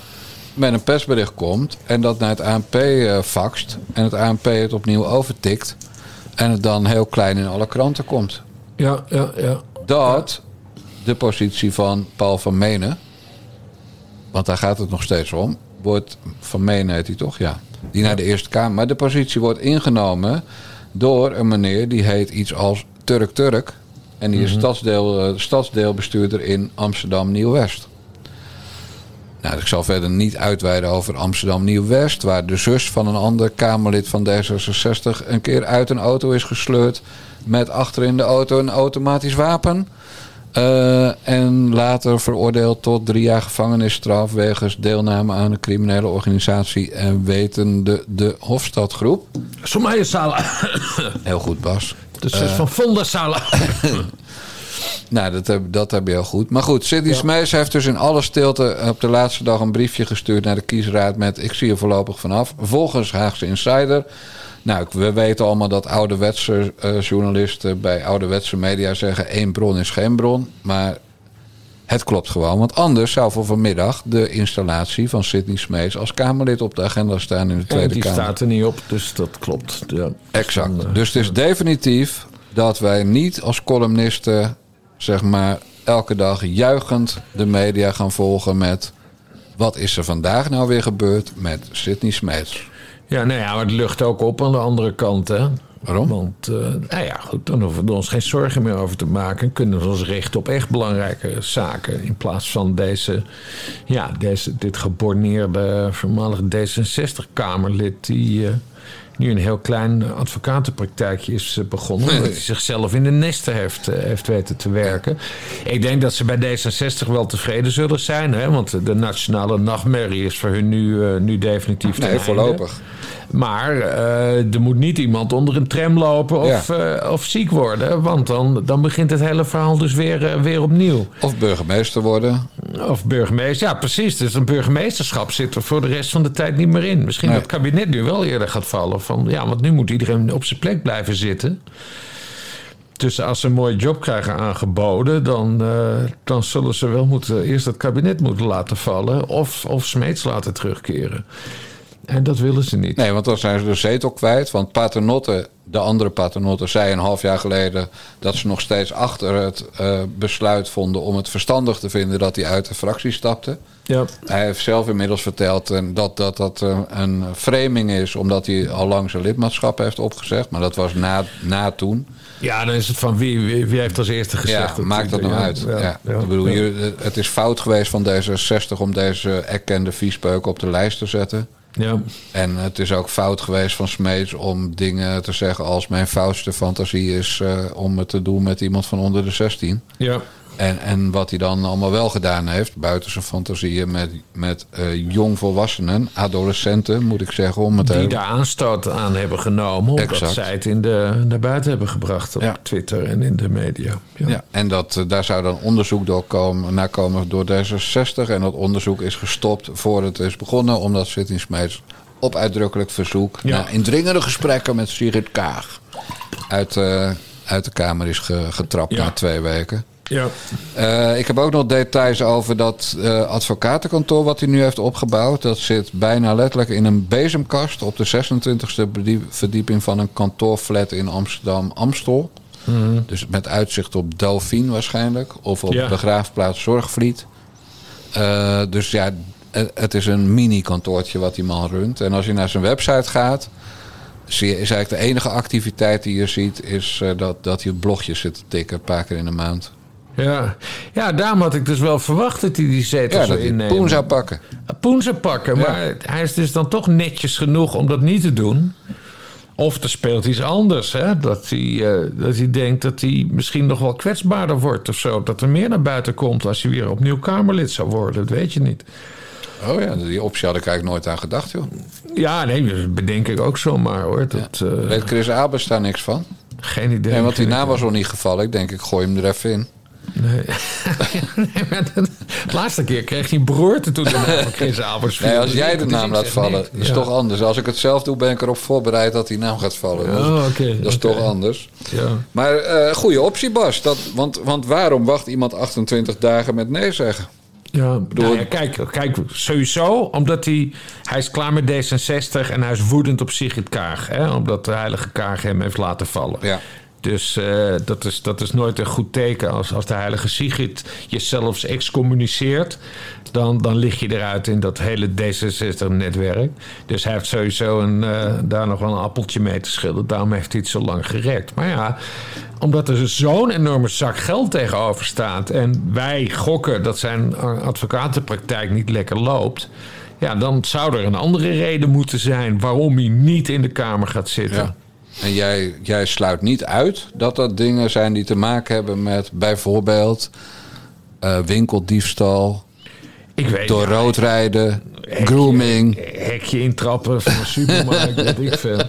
met een persbericht komt en dat naar het ANP eh, faxt. En het ANP het opnieuw overtikt. En het dan heel klein in alle kranten komt. Ja, ja, ja. Dat de positie van Paul van Menen, want daar gaat het nog steeds om, wordt van Menen heet hij toch? Ja. Die naar de Eerste Kamer. Maar de positie wordt ingenomen door een meneer die heet iets als Turk Turk. En die is stadsdeel, eh, stadsdeelbestuurder in Amsterdam Nieuw-West. Nou, ik zal verder niet uitweiden over Amsterdam Nieuw-West, waar de zus van een ander Kamerlid van D66 een keer uit een auto is gesleurd met achter in de auto een automatisch wapen. Eh, en later veroordeeld tot drie jaar gevangenisstraf wegens deelname aan een criminele organisatie en wetende de Hofstadgroep. Somaya Sala. Heel goed, Bas. De zus van Fonda Sala. <laughs> Nou, dat heb, dat heb je heel goed. Maar goed, Sidney Smees heeft dus in alle stilte op de laatste dag een briefje gestuurd naar de kiesraad met ik zie er voorlopig vanaf. Volgens Haagse Insider. Nou, we weten allemaal dat ouderwetse eh, journalisten bij ouderwetse media zeggen één bron is geen bron. Maar het klopt gewoon. Want anders zou voor vanmiddag de installatie van Sidney Smees als Kamerlid op de agenda staan in de En Tweede die Kamer. staat er niet op, dus dat klopt. Ja. Exact. Eh, Dus het is definitief dat wij niet als columnisten, zeg maar, elke dag juichend de media gaan volgen met. Wat is er vandaag nou weer gebeurd met Sidney Smeets? Ja, nou ja, maar het lucht ook op aan de andere kant, hè. Waarom? Want, eh, nou ja, goed, dan hoeven we er ons geen zorgen meer over te maken. Kunnen we ons richten op echt belangrijke zaken. In plaats van deze, ja, deze, dit geborneerde voormalig D66-Kamerlid... die eh, nu een heel klein advocatenpraktijkje is eh, begonnen. Omdat hij zichzelf in de nesten heeft, heeft weten te werken. Ik denk dat ze bij D66 wel tevreden zullen zijn. Hè? Want de nationale nachtmerrie is voor hun nu, nu definitief Nee, einde. voorlopig. Maar eh, er moet niet iemand onder een tram lopen of, eh, of ziek worden. Want dan, dan begint het hele verhaal dus weer, eh, weer opnieuw. Of burgemeester worden. Of burgemeester. Ja, precies. Dus een burgemeesterschap zit er voor de rest van de tijd niet meer in. Misschien Nee. dat het kabinet nu wel eerder gaat vallen. Van, ja, want nu moet iedereen op zijn plek blijven zitten. Dus als ze een mooie job krijgen aangeboden, dan, dan zullen ze wel moeten, eerst het kabinet moeten laten vallen. Of, of Smeets laten terugkeren. En dat willen ze niet. Nee, want dan zijn ze de zetel kwijt. Want Paternotte, de andere Paternotte, zei een half jaar geleden dat ze nog steeds achter het eh, besluit vonden om het verstandig te vinden dat hij uit de fractie stapte. Ja. Hij heeft zelf inmiddels verteld eh, dat dat, dat eh, een framing is, omdat hij al lang zijn lidmaatschap heeft opgezegd. Maar dat was na, na toen. Ja, dan is het van wie, wie, wie heeft als eerste gezegd. Ja, maakt dat nou ja, uit. ja, ik bedoel, het is fout geweest van D66 om deze erkende viespeuk op de lijst te zetten. Ja. En het is ook fout geweest van Smeets om dingen te zeggen als mijn foutste fantasie is eh, om het te doen met iemand van onder de 16. Ja. En, en wat hij dan allemaal wel gedaan heeft, buiten zijn fantasieën met, met eh, jongvolwassenen, adolescenten moet ik zeggen, om het Die daar aanstoot aan hebben genomen. Omdat Exact. zij het in de, naar buiten hebben gebracht op Ja. Twitter en in de media. Ja. Ja, en dat, eh, daar zou dan onderzoek door komen, naar komen door D66. En dat onderzoek is gestopt voor het is begonnen, omdat Sidney Smeets op uitdrukkelijk verzoek, Ja. na indringende gesprekken met Sigrid Kaag, uit, eh, uit de Kamer is ge- getrapt Ja. na twee weken. Ja. Eh, ik heb ook nog details over dat eh, advocatenkantoor wat hij nu heeft opgebouwd. Dat zit bijna letterlijk in een bezemkast op de 26e bedie- verdieping van een kantoorflat in Amsterdam-Amstel. Dus met uitzicht op Delphine waarschijnlijk. Of op Ja. begraafplaats Zorgvliet. Eh, dus ja, het, is een mini-kantoortje wat die man runt. En als je naar zijn website gaat... Zie je, is eigenlijk de enige activiteit die je ziet... is dat, dat hij blogjes zit te tikken een paar keer in de maand. Ja. ja, daarom had ik dus wel verwacht dat hij die zetel Ja, zou innemen. poen zou pakken. Poen zou pakken, Ja. maar hij is dus dan toch netjes genoeg om dat niet te doen. Of er speelt iets anders, hè? Dat, hij, eh, dat hij denkt dat hij misschien nog wel kwetsbaarder wordt of zo. Dat er meer naar buiten komt als hij weer opnieuw Kamerlid zou worden. Dat weet je niet. Oh ja, die optie had ik eigenlijk nooit aan gedacht, joh. Ja, nee, dat bedenk ik ook zomaar hoor. Dat, eh, Weet Chris Abers daar niks van? geen idee. Nee, want die naam was nog niet gevallen. Ik denk, ik gooi hem er even in. Nee. <laughs> de laatste keer kreeg hij beroerte toen de naam van Chris Albers. Nee, als Dus jij de dus naam laat vallen, is Ja. toch anders. Als ik het zelf doe, ben ik erop voorbereid dat die naam gaat vallen. Dat is- Oh, oké, dat is toch anders. Ja. Maar eh goede optie, Bas. Dat, want, want waarom wacht iemand 28 dagen met nee zeggen? Ja, bedoel- nou ja, kijk, kijk, sowieso omdat hij... Hij is klaar met D66 en hij is woedend op Sigrid Kaag. Hè, omdat de heilige Kaag hem heeft laten vallen. Ja. Dus eh, dat, is, dat is nooit een goed teken. Als, als de heilige Sigrid je zelfs excommuniceert... Dan, dan lig je eruit in dat hele D66-netwerk. Dus hij heeft sowieso een, eh, daar nog wel een appeltje mee te schillen. Daarom heeft hij het zo lang gerekt. Maar ja, omdat er zo'n enorme zak geld tegenover staat... en wij gokken dat zijn advocatenpraktijk niet lekker loopt... ja, dan zou er een andere reden moeten zijn... waarom hij niet in de Kamer gaat zitten. Ja. En jij, jij sluit niet uit dat dat dingen zijn die te maken hebben met bijvoorbeeld eh, winkeldiefstal, Ik weet door ja, rood rijden, hekje- grooming. Hekje intrappen van een supermarkt, <laughs> weet ik veel.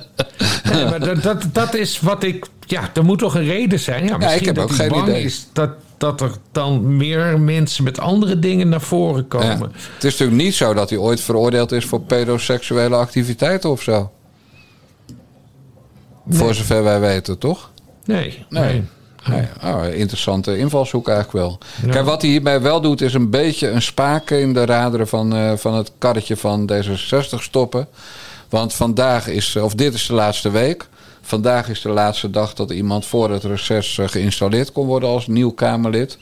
Nee, maar dat, dat, dat is wat ik... Ja, er moet toch een reden zijn. Ja, misschien ik heb dat ook geen bang idee. Is dat, dat er dan meer mensen met andere dingen naar voren Ja. komen. Het is natuurlijk niet zo dat hij ooit veroordeeld is voor pedoseksuele activiteiten of zo. Voor zover wij weten, toch? Nee, Nee. nee. Nee, oh, interessante invalshoek eigenlijk wel. Ja. Kijk, wat hij hierbij wel doet, is een beetje een spaken in de raderen van, eh, van het karretje van D66 stoppen. Want vandaag is, of dit is de laatste week. Vandaag is de laatste dag dat iemand voor het reces eh, geïnstalleerd kon worden als nieuw Kamerlid.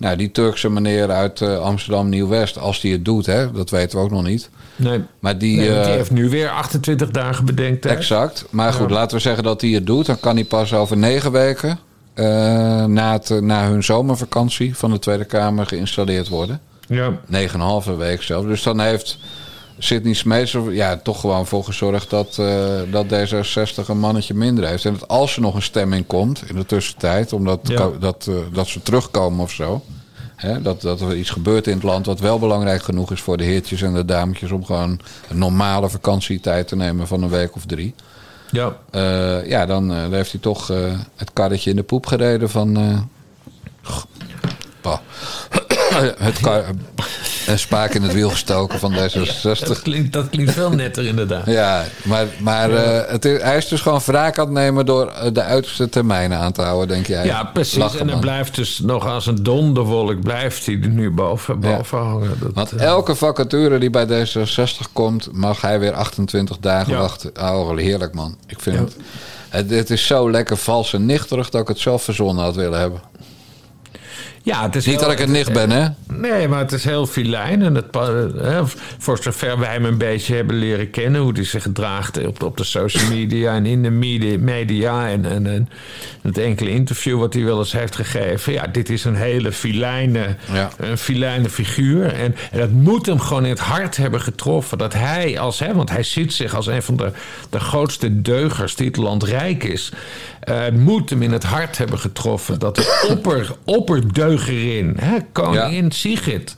Nou, die Turkse meneer uit eh, Amsterdam Nieuw-West, als die het doet, hè, dat weten we ook nog niet. nee. Maar die, Nee, die eh, heeft nu weer 28 dagen bedenktijd. Exact. Maar goed, Ja. laten we zeggen dat hij het doet. Dan kan hij pas over negen weken eh, na, het, na hun zomervakantie van de Tweede Kamer geïnstalleerd worden. Ja. Negen en een halve week zelf. Dus dan heeft Sidney Smeets er ja, toch gewoon voor gezorgd dat, eh, dat D66 een mannetje minder heeft. En dat als er nog een stemming komt in de tussentijd, omdat Ja. dat, eh, dat ze terugkomen of zo. Hè, dat, dat er iets gebeurt in het land wat wel belangrijk genoeg is voor de heertjes en de dametjes om gewoon een normale vakantietijd te nemen van een week of drie. Ja. Eh, ja, dan, heeft hij toch het karretje in de poep gereden van. bah. <laughs> het een spaak in het wiel gestoken van Dat D66. klinkt, dat klinkt veel netter inderdaad. Ja, maar, maar eh, het is, hij is dus gewoon wraak aan het nemen door eh, de uiterste termijnen aan te houden, denk jij? Ja, precies. Lachen, en man. blijft dus nog als een donderwolk blijft hij er nu boven, Ja. boven hangen. Dat, Want eh, elke vacature die bij D66 komt, mag hij weer 28 dagen Ja. wachten. Oh, heerlijk man. Ik vind het. Het is zo lekker vals en nichterig dat ik het zelf verzonnen had willen hebben. Ja, het is Niet heel- dat ik een nicht ben, hè? Nee, maar het is heel filijn. En het, hè, voor zover wij hem een beetje hebben leren kennen... hoe hij zich gedraagt op, op de social media en in de media, media en, en, en het enkele interview wat hij wel eens heeft gegeven. Ja, dit is een hele filijne, Ja. een filijne figuur. En, en dat moet hem gewoon in het hart hebben getroffen. Dat hij als, hè, want hij ziet zich als een van de, de grootste deugers die het land rijk is. Eh, het moet hem in het hart hebben getroffen dat de opper, opperdeugerin, hè, koningin Sigrid,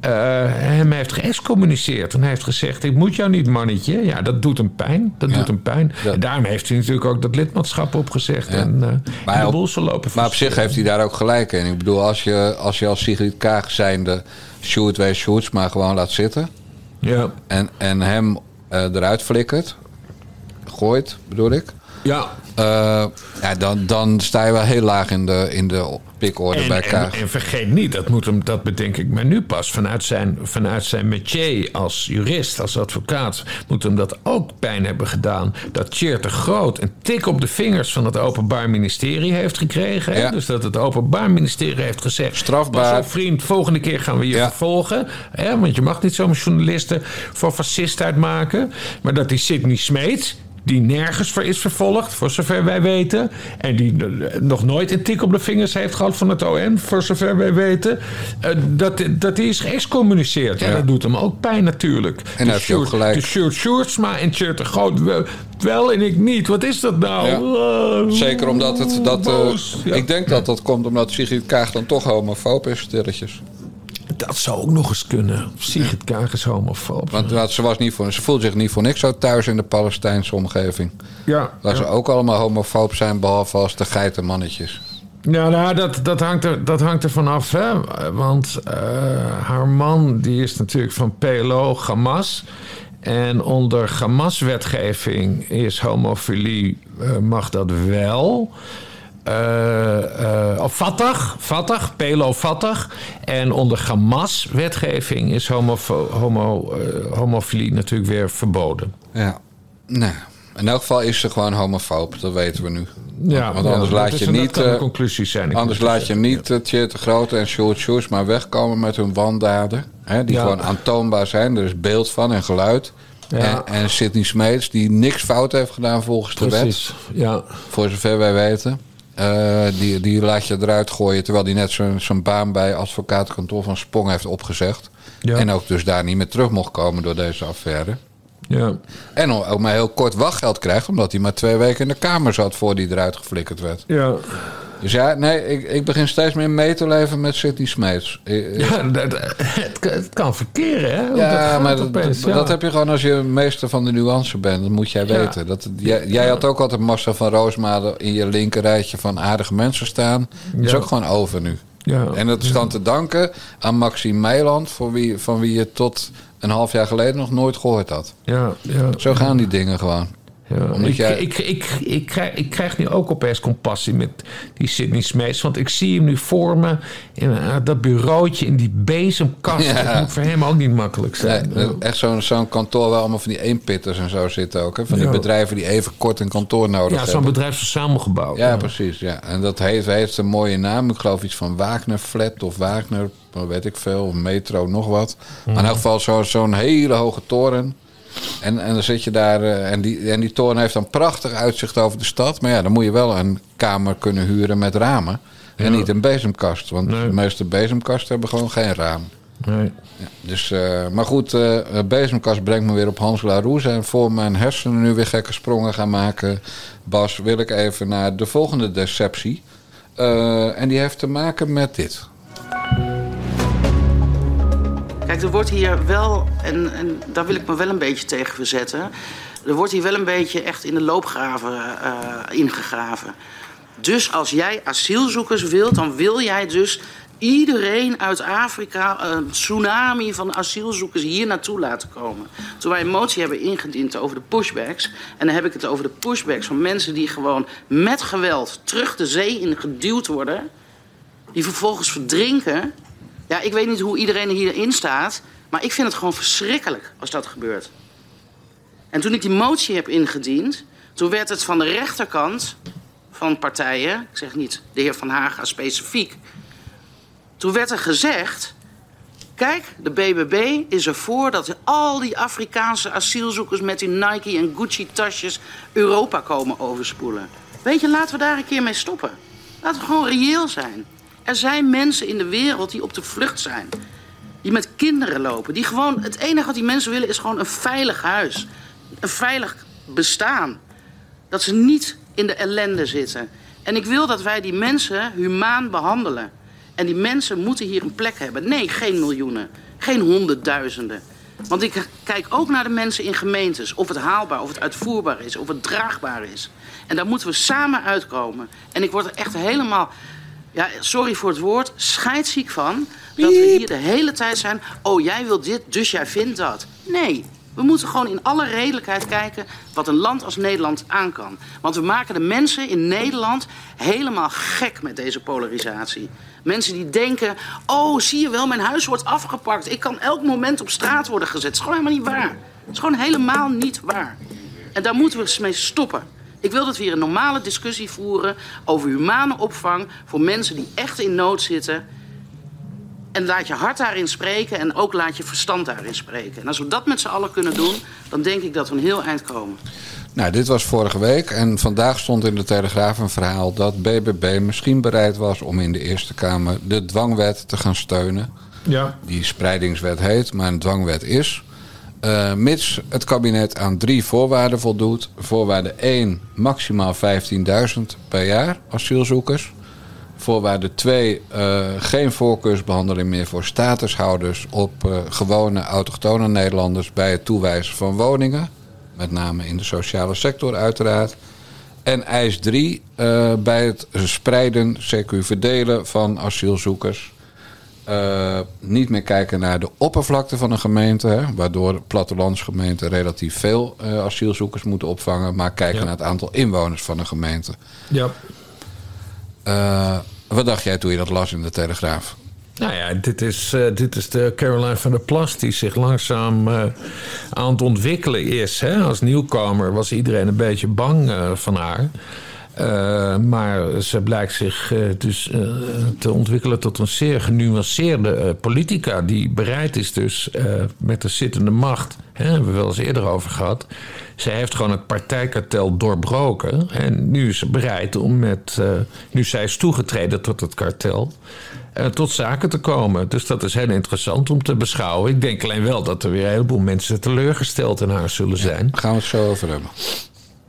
eh, hem heeft geëxcommuniceerd. En hij heeft gezegd: Ik moet jou niet, mannetje. Ja, dat doet hem pijn. Dat Ja. doet hem pijn. Ja. En daarom heeft hij natuurlijk ook dat lidmaatschap opgezegd. Ja. En, eh Maar en de op- boel zal lopen. Maar op zich heeft hij daar ook gelijk in. Ik bedoel, als je als, je als Sigrid Kaag zijnde Sjoerd W. Sjoerds maar gewoon laat zitten... Ja. en, en hem eh, eruit flikkert, gooit, bedoel ik... Ja. Eh, ja, dan, dan sta je wel heel laag in de, in de pikorde En, bij en, Kaag. en vergeet niet, dat, moet hem, dat bedenk ik me nu pas, vanuit zijn, vanuit zijn métier als jurist, als advocaat, moet hem dat ook pijn hebben gedaan. Dat Tjeerd de Groot een tik op de vingers van het Openbaar Ministerie heeft gekregen. Ja. Dus dat het Openbaar Ministerie heeft gezegd: Strafbaar. Op, vriend, volgende keer gaan we je Ja. vervolgen. Hè? Want je mag niet zomaar journalisten voor fascist uitmaken. Maar dat die Sidney Smeet die nergens voor is vervolgd, voor zover wij weten. En die eh, nog nooit een tik op de vingers heeft gehad van het OM, voor zover wij weten. eh, dat, dat die is geëxcommuniceerd. Ja, Ja. dat doet hem ook pijn natuurlijk. En hij heeft gelijk. De Sjoerd Sjoerdsma en Tjeerd de Groot wel- en ik niet. Wat is dat nou? Ja. Zeker omdat het... Dat, eh. Ja. Ik denk dat dat komt omdat Sigrid Kaag dan toch homofoob is, stilletjes. Dat zou ook nog eens kunnen. Sigrid Kaag is homofoob. Want, ze, was niet voor, ze voelde zich niet voor niks zo thuis in de Palestijnse omgeving. ja, Waar ze ook allemaal homofoob zijn, behalve als de geitenmannetjes. Ja, nou, dat, dat, hangt er, dat hangt er vanaf. Hè? Want eh, haar man die is natuurlijk van PLO, Hamas. En onder Hamas-wetgeving is homofilie, eh, mag dat wel. Of Fatah, Fatah, PLO Fatah. En onder Hamas-wetgeving is homofo- homo, eh, homofilie natuurlijk weer verboden. Ja. Nou, in elk geval is ze gewoon homofoob, dat weten we nu. Ja, Want anders ja, laat je niet, kan de eh, conclusie zijn. Anders laat je niet uh, Tjeerd de Grote en Sjoerd Sjoers maar wegkomen met hun wandaden. Hè, die Ja. gewoon aantoonbaar zijn. Er is beeld van en geluid. Ja. En, en Sidney Smeets, die niks fout heeft gedaan volgens de wet. Precies, ja. Voor zover wij weten. Eh, die, die laat je eruit gooien. Terwijl die net zo'n zo'n baan bij advocatenkantoor van Spong heeft opgezegd. Ja. En ook dus daar niet meer terug mocht komen door deze affaire. Ja. En ook maar heel kort wachtgeld krijgt. Omdat hij maar twee weken in de kamer zat voor hij eruit geflikkerd werd. Ja. Dus ja, nee, ik, ik begin steeds meer mee te leven met Sidney Smeets. Ja, dat, het, kan- het kan verkeren, hè? Hoe dat Ja, gaat maar dat, opeens, dat, ja. dat heb je gewoon als je meester van de nuance bent. Dat moet jij Ja. weten. Dat, jij, jij had ook altijd Marcel van Roosmalen in je linkerrijtje van aardige mensen staan. Dat is ook gewoon over nu. Ja. En dat is dan te danken aan Maxime Meiland... Voor wie, van wie je tot een half jaar geleden nog nooit gehoord had. Ja, ja. Zo gaan die dingen gewoon. Ja, ik, ik, ik, ik, krijg, ik krijg nu ook opeens compassie met die Sidney Smeets. Want ik zie hem nu voor me in eh, dat bureautje in die bezemkast. Ja. Dat moet voor hem ook niet makkelijk zijn. Echt zo'n zo'n kantoor waar allemaal van die eenpitters en zo zitten ook. Hè? Van die Ja. bedrijven die even kort een kantoor nodig ja, hebben. zo'n bedrijf is samengebouwd. Ja, precies. Ja. En dat heeft, heeft een mooie naam. Ik geloof iets van Wagner Flat of Wagner, weet ik veel, of Metro, nog wat. Maar in elk geval zo- zo'n hele hoge toren. En, en dan zit je daar, eh, en die, en die toren heeft dan prachtig uitzicht over de stad. Maar ja, dan moet je wel een kamer kunnen huren met ramen. En Ja. niet een bezemkast, want Nee. de meeste bezemkasten hebben gewoon geen raam. Nee. Ja, dus, eh, maar goed, eh bezemkast brengt me weer op Hans Laroes. En voor mijn hersenen nu weer gekke sprongen gaan maken, Bas, wil ik even naar de volgende deceptie. En die heeft te maken met dit. Kijk, er wordt hier wel, en, en daar wil ik me wel een beetje tegen verzetten. Er wordt hier wel een beetje echt in de loopgraven eh, ingegraven. Dus als jij asielzoekers wilt, dan wil jij dus iedereen uit Afrika, een tsunami van asielzoekers hier naartoe laten komen. Toen wij een motie hebben ingediend over de pushbacks, en dan heb ik het over de pushbacks van mensen die gewoon met geweld terug de zee in geduwd worden, die vervolgens verdrinken. Ja, ik weet niet hoe iedereen hierin staat, maar ik vind het gewoon verschrikkelijk als dat gebeurt. En toen ik die motie heb ingediend, toen werd het van de rechterkant van partijen, ik zeg niet de heer Van Haga specifiek, toen werd er gezegd: kijk, de BBB is ervoor dat al die Afrikaanse asielzoekers met hun Nike en Gucci tasjes Europa komen overspoelen. Weet je, laten we daar een keer mee stoppen. Laten we gewoon reëel zijn. Er zijn mensen in de wereld die op de vlucht zijn. Die met kinderen lopen. Die gewoon, het enige wat die mensen willen is gewoon een veilig huis. Een veilig bestaan. Dat ze niet in de ellende zitten. En ik wil dat wij die mensen humaan behandelen. En die mensen moeten hier een plek hebben. Nee, geen miljoenen. Geen honderdduizenden. Want ik kijk ook naar de mensen in gemeentes. Of het haalbaar, of het uitvoerbaar is, of het draagbaar is. En daar moeten we samen uitkomen. En ik word er echt helemaal, ja, sorry voor het woord, scheidsziek van. Dat we hier de hele tijd zijn. Oh, jij wil dit, dus jij vindt dat. Nee, we moeten gewoon in alle redelijkheid kijken wat een land als Nederland aan kan. Want we maken de mensen in Nederland helemaal gek met deze polarisatie. Mensen die denken, oh zie je wel, mijn huis wordt afgepakt. Ik kan elk moment op straat worden gezet. Het is gewoon helemaal niet waar. Het is gewoon helemaal niet waar. En daar moeten we eens mee stoppen. Ik wil dat we hier een normale discussie voeren over humane opvang voor mensen die echt in nood zitten. En laat je hart daarin spreken en ook laat je verstand daarin spreken. En als we dat met z'n allen kunnen doen, dan denk ik dat we een heel eind komen. Nou, dit was vorige week. En vandaag stond in de Telegraaf een verhaal dat BBB misschien bereid was om in de Eerste Kamer de dwangwet te gaan steunen. Ja. Die spreidingswet heet, maar een dwangwet is. Eh, mits het kabinet aan drie voorwaarden voldoet. Voorwaarde 1, maximaal 15.000 per jaar asielzoekers. Voorwaarde 2, eh, geen voorkeursbehandeling meer voor statushouders op eh, gewone autochtone Nederlanders bij het toewijzen van woningen. Met name in de sociale sector uiteraard. En eis 3, eh, bij het spreiden, CQ verdelen van asielzoekers. Eh, niet meer kijken naar de oppervlakte van een gemeente, hè, waardoor plattelandsgemeenten relatief veel eh, asielzoekers moeten opvangen, maar kijken Ja. naar het aantal inwoners van een gemeente. Ja. Eh, wat dacht jij toen je dat las in de Telegraaf? Nou ja, dit is, eh, dit is de Caroline van der Plas die zich langzaam eh, aan het ontwikkelen is. Hè? Als nieuwkomer was iedereen een beetje bang eh, van haar. Eh, maar ze blijkt zich eh, dus eh, te ontwikkelen tot een zeer genuanceerde politica. Die bereid is dus met de zittende macht. Hè, hebben we wel eens eerder over gehad. Zij heeft gewoon het partijkartel doorbroken. En nu is ze bereid om met. nu zij is toegetreden tot het kartel. tot zaken te komen. Dus dat is heel interessant om te beschouwen. Ik denk alleen wel dat er weer een heleboel mensen teleurgesteld in haar zullen zijn. Daar gaan we het zo over hebben.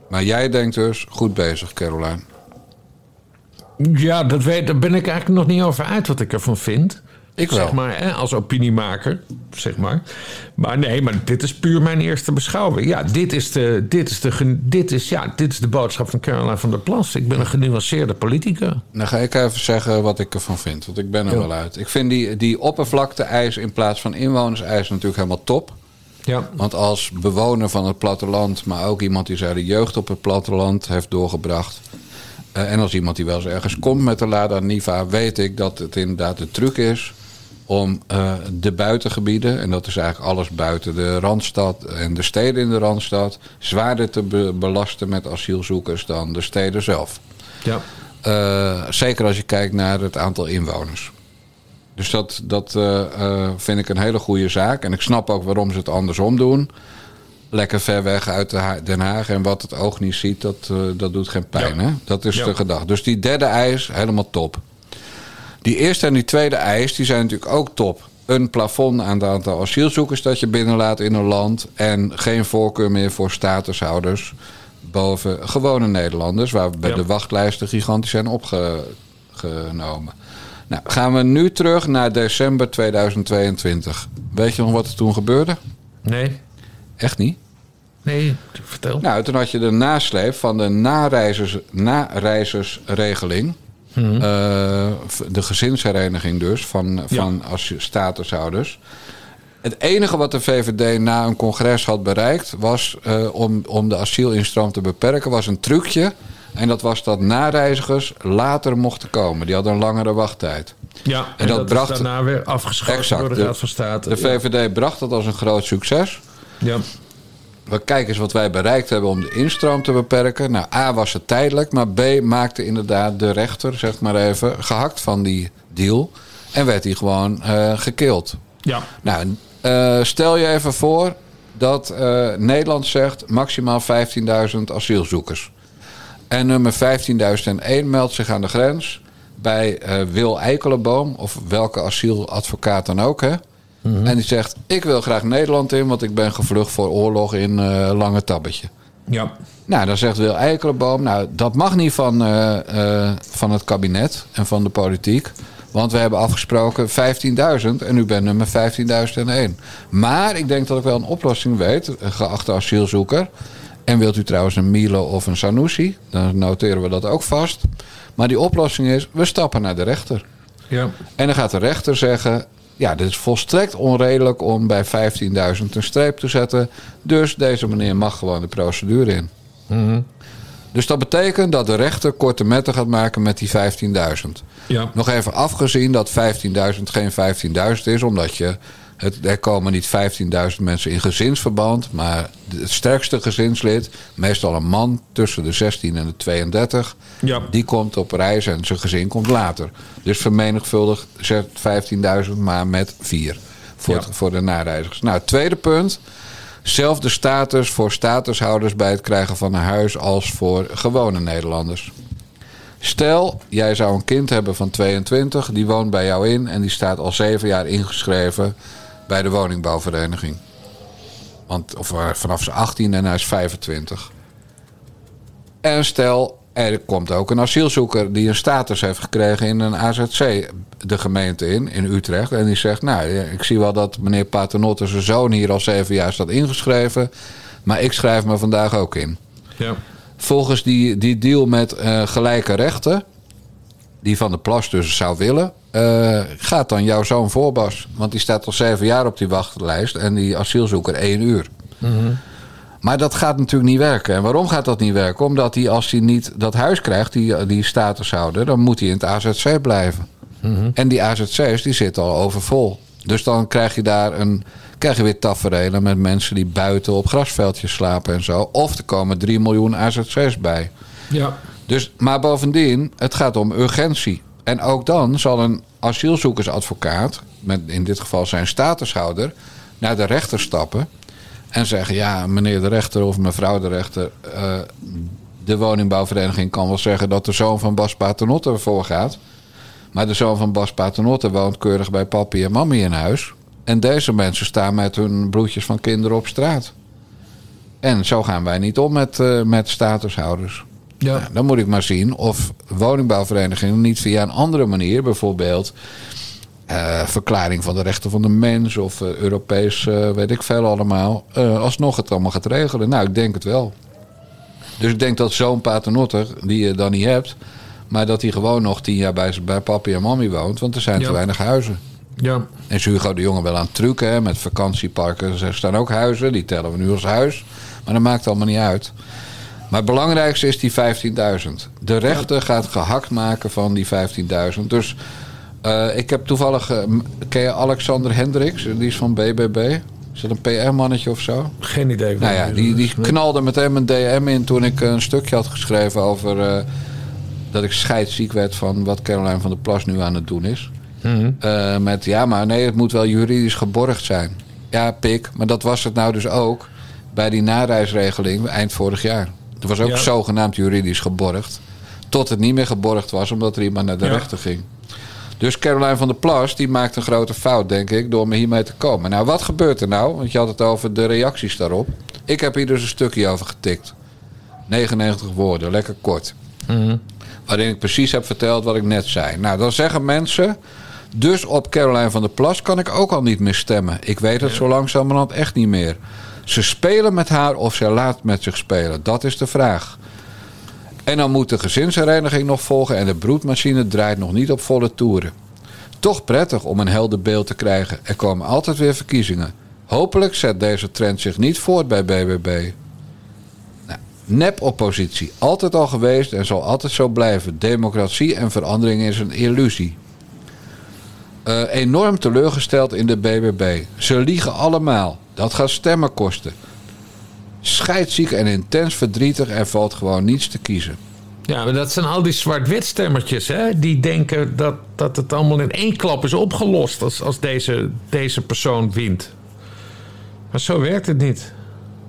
Maar jij denkt dus, goed bezig, Caroline. Ja, dat weet, daar ben ik eigenlijk nog niet over uit wat ik ervan vind. Ik wel. Zeg maar, hè, als opiniemaker, zeg maar. Maar nee, maar dit is puur mijn eerste beschouwing. Ja, dit is de, dit is de, dit is, ja, dit is de boodschap van Caroline van der Plas. Ik ben een genuanceerde politica. Dan ga ik even zeggen wat ik ervan vind. Want ik ben er Ja. wel uit. Ik vind die, die oppervlakte-eis in plaats van inwoners-eis natuurlijk helemaal top. Ja. Want als bewoner van het platteland, maar ook iemand die zijn jeugd op het platteland heeft doorgebracht. eh, en als iemand die wel eens ergens komt met de Lada Niva, weet ik dat het inderdaad de truc is om eh, de buitengebieden, en dat is eigenlijk alles buiten de randstad en de steden in de randstad, zwaarder te be- belasten met asielzoekers dan de steden zelf. Ja. Eh, zeker als je kijkt naar het aantal inwoners. Dus dat, dat eh, eh, vind ik een hele goede zaak. En ik snap ook waarom ze het andersom doen. Lekker ver weg uit de Den Haag. En wat het oog niet ziet, dat, eh, dat doet geen pijn. Ja. Hè? Dat is Ja. de gedachte. Dus die derde eis, helemaal top. Die eerste en die tweede eis, die zijn natuurlijk ook top. Een plafond aan het aantal asielzoekers dat je binnenlaat in een land. En geen voorkeur meer voor statushouders boven gewone Nederlanders. Waar bij Ja. de wachtlijsten gigantisch zijn opgenomen. Nou, gaan we nu terug naar december 2022. Weet je nog wat er toen gebeurde? Nee, Echt niet? nee, vertel. Nou, toen had je de nasleep van de nareizers, nareizersregeling. Mhm. Eh, de gezinshereniging dus, van, Ja. van als statushouders. Het enige wat de VVD na een congres had bereikt... was eh, om, om de asielinstroom te beperken, was een trucje. En dat was dat nareizigers later mochten komen. Die hadden een langere wachttijd. Ja, en, dat dat, bracht- is daarna weer afgeschoten Exact. door de De- Raad van State. De VVD bracht dat als een groot succes. ja. We kijken eens wat wij bereikt hebben om de instroom te beperken. Nou, A was het tijdelijk, maar B maakte inderdaad de rechter, zeg maar even, gehakt van die deal. En werd hij gewoon eh gekild. ja. Nou, eh, stel je even voor dat eh, Nederland zegt maximaal 15.000 asielzoekers. En nummer 15.001 meldt zich aan de grens bij eh, Wil Eikelenboom, of welke asieladvocaat dan ook. Hè? En die zegt: Ik wil graag Nederland in, want ik ben gevlucht voor oorlog in eh, Lange Tabbetje. ja. Nou, dan zegt Wil Eikelenboom, nou, dat mag niet van, eh, van het kabinet en van de politiek. Want we hebben afgesproken 15.000 en u bent nummer 15.001. Maar ik denk dat ik wel een oplossing weet, geachte asielzoeker. En wilt u trouwens een Milo of een Sanusi, dan noteren we dat ook vast. Maar die oplossing is, we stappen naar de rechter. ja. En dan gaat de rechter zeggen: Ja, dit is volstrekt onredelijk om bij 15.000 een streep te zetten. Dus deze meneer mag gewoon de procedure in. Dus dat betekent dat de rechter korte metten gaat maken met die 15.000. Ja. Nog even afgezien dat 15.000 geen 15.000 is, omdat je. Het, er komen niet 15.000 mensen in gezinsverband, maar het sterkste gezinslid, meestal een man tussen de 16 en de 32, Ja. die komt op reis en zijn gezin komt later. Dus vermenigvuldig zet 15.000 maar met 4 voor, Ja. het- voor de nareizigers. Nou, het tweede punt. Zelfde status voor statushouders bij het krijgen van een huis als voor gewone Nederlanders. Stel, jij zou een kind hebben van 22, die woont bij jou in en die staat al zeven jaar ingeschreven bij de woningbouwvereniging. Want, of eh, vanaf zijn 18 en hij is 25. En stel, er komt ook een asielzoeker die een status heeft gekregen in een AZC, de gemeente in, in Utrecht. En die zegt, nou, ik zie wel dat meneer Paternotte zijn zoon hier al zeven jaar staat ingeschreven. Maar ik schrijf me vandaag ook in. ja. Volgens die, die deal met eh, gelijke rechten, die Van de Plas dus zou willen, eh, gaat dan jouw zoon voorbas. Want die staat al zeven jaar op die wachtlijst en die asielzoeker één uur. Maar dat gaat natuurlijk niet werken. En waarom gaat dat niet werken? Omdat hij, als hij niet dat huis krijgt, die, die statushouder, dan moet hij in het AZC blijven. En die AZC's die zitten al overvol. Dus dan krijg je daar een, krijg je weer tafereelen met mensen die buiten op grasveldjes slapen en zo. Of er komen 3 miljoen AZC's bij. ja. Dus, maar bovendien, het gaat om urgentie. En ook dan zal een asielzoekersadvocaat, met in dit geval zijn statushouder, naar de rechter stappen en zeggen: Ja, meneer de rechter of mevrouw de rechter, eh, de woningbouwvereniging kan wel zeggen dat de zoon van Bas Paternotte voorgaat. Maar de zoon van Bas Paternotte woont keurig bij papi en mammy in huis. En deze mensen staan met hun broertjes van kinderen op straat. En zo gaan wij niet om met, eh, met statushouders. Ja. Nou, dan moet ik maar zien of woningbouwverenigingen niet via een andere manier, bijvoorbeeld eh, verklaring van de rechten van de mens of eh, Europees, eh, weet ik veel allemaal, alsnog het allemaal gaat regelen. Nou, ik denk het wel. Dus ik denk dat zo'n paternotter, die je dan niet hebt, maar dat hij gewoon nog tien jaar bij, bij papi en mammy woont, want er zijn Ja. te weinig huizen. Ja. En is Hugo de Jonge wel aan het trucken hè, met vakantieparken. Er staan ook huizen, die tellen we nu als huis. Maar dat maakt allemaal niet uit. Maar het belangrijkste is die 15.000. De rechter gaat gehakt maken van die 15.000. Dus eh, ik heb toevallig... eh, ken je Alexander Hendricks? Die is van BBB. Is dat een PR-mannetje of zo? Geen idee. Nou ja, die, die knalde meteen mijn DM in toen ik een stukje had geschreven over eh, dat ik scheidsziek werd van wat Caroline van der Plas nu aan het doen is. Mhm. Met ja, maar nee, het moet wel juridisch geborgd zijn. Ja, pik, maar dat was het nou dus ook bij die nareisregeling eind vorig jaar. Het was ook Ja. zogenaamd juridisch geborgd. Tot het niet meer geborgd was, omdat er iemand naar de Ja. rechter ging. Dus Caroline van der Plas die maakt een grote fout, denk ik, door me hiermee te komen. Nou, wat gebeurt er nou? Want je had het over de reacties daarop. Ik heb hier dus een stukje over getikt. 99 woorden, lekker kort. Waarin ik precies heb verteld wat ik net zei. Nou, dan zeggen mensen. Dus op Caroline van der Plas kan ik ook al niet meer stemmen. Ik weet het zo langzamerhand echt niet meer. Ze spelen met haar of ze laat met zich spelen. Dat is de vraag. En dan moet de gezinshereniging nog volgen en de broedmachine draait nog niet op volle toeren. Toch prettig om een helder beeld te krijgen. Er komen altijd weer verkiezingen. Hopelijk zet deze trend zich niet voort bij BBB. Nou, Nep-oppositie. Altijd al geweest en zal altijd zo blijven. Democratie en verandering is een illusie. Eh, enorm teleurgesteld in de BBB. Ze liegen allemaal. Dat gaat stemmen kosten. Scheidziek en intens verdrietig. Er valt gewoon niets te kiezen. Ja, maar dat zijn al die zwart-wit stemmertjes, hè? Die denken dat, dat het allemaal in één klap is opgelost als, als deze, deze persoon wint. Maar zo werkt het niet.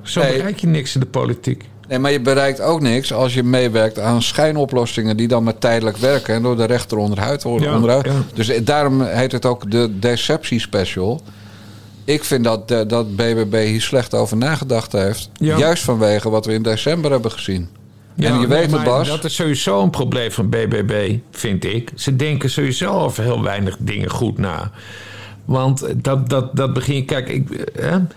Zo bereik je niks in de politiek. Nee, maar je bereikt ook niks als je meewerkt aan schijnoplossingen die dan maar tijdelijk werken en door de rechter onderuit worden. Ja, onderuit. ja. Dus daarom heet het ook de deceptie special. Ik vind dat, eh, dat BBB hier slecht over nagedacht heeft. Ja. Juist vanwege wat we in december hebben gezien. en je weet het, Bas. Dat is sowieso een probleem van BBB, vind ik. Ze denken sowieso over heel weinig dingen goed na. Want dat, dat, dat begin. Kijk, ik, hè, ja,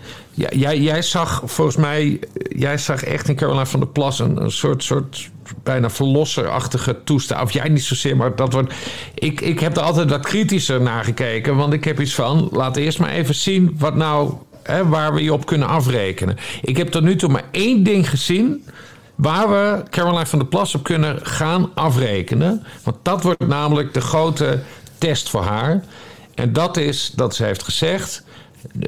jij, jij zag volgens mij. Jij zag echt in Caroline van der Plas een, soort, soort bijna verlosserachtige toestand. Of jij niet zozeer, maar dat wordt. Ik, ik heb er altijd wat kritischer naar gekeken. Want ik heb iets van. Laat eerst maar even zien wat nou. Hè, waar we je op kunnen afrekenen. Ik heb tot nu toe maar één ding gezien. Waar we Caroline van der Plas op kunnen gaan afrekenen. Want dat wordt namelijk de grote test voor haar. En dat is dat ze heeft gezegd: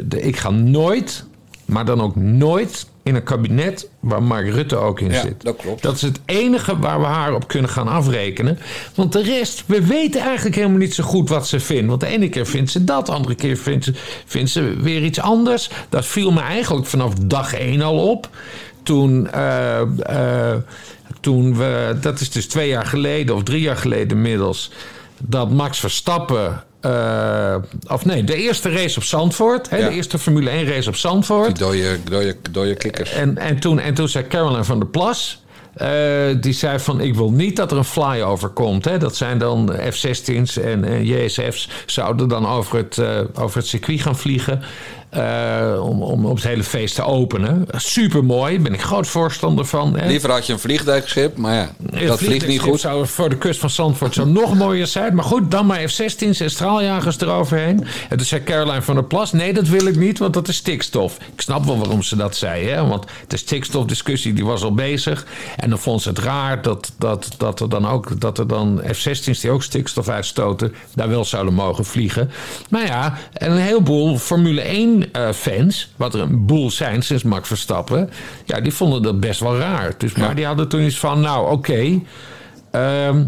ik ga nooit, maar dan ook nooit in een kabinet waar Mark Rutte ook in Ja, zit. dat klopt. Dat is het enige waar we haar op kunnen gaan afrekenen. Want de rest, we weten eigenlijk helemaal niet zo goed wat ze vindt. Want de ene keer vindt ze dat, de andere keer vindt ze, vindt ze weer iets anders. Dat viel me eigenlijk vanaf dag één al op. Toen, eh, eh, toen we, dat is dus twee jaar geleden of drie jaar geleden inmiddels, dat Max Verstappen. eh, of nee, de eerste race op Zandvoort. Hè, Ja. De eerste Formule 1 race op Zandvoort. Die dode, dode, dode kikkers. En, en, toen, en toen zei Caroline van der Plas. eh, die zei van ik wil niet dat er een flyover komt. Hè. Dat zijn dan F-16's en, en JSF's. Zouden dan over het, eh, over het circuit gaan vliegen. Eh, om, om op het hele feest te openen. Super mooi, ben ik groot voorstander van. Hè. Liever had je een vliegtuigschip, maar ja, Het dat vliegt niet goed. zou voor de kust van Zandvoort zou nog mooier zijn. Maar goed, dan maar F-16's en straaljagers eroverheen. En toen zei Caroline van der Plas... nee, dat wil ik niet, want dat is stikstof. Ik snap wel waarom ze dat zei. Hè? Want de stikstofdiscussie die was al bezig. En dan vond ze het raar dat, dat, dat er dan ook dat er dan F-16's die ook stikstof uitstoten... daar wel zouden mogen vliegen. Maar ja, en een heleboel Formule 1-fans... wat er een boel zijn sinds Max Verstappen... ja, die vonden dat best wel raar. Dus, maar die hadden toen iets van, nou, oké... ehm,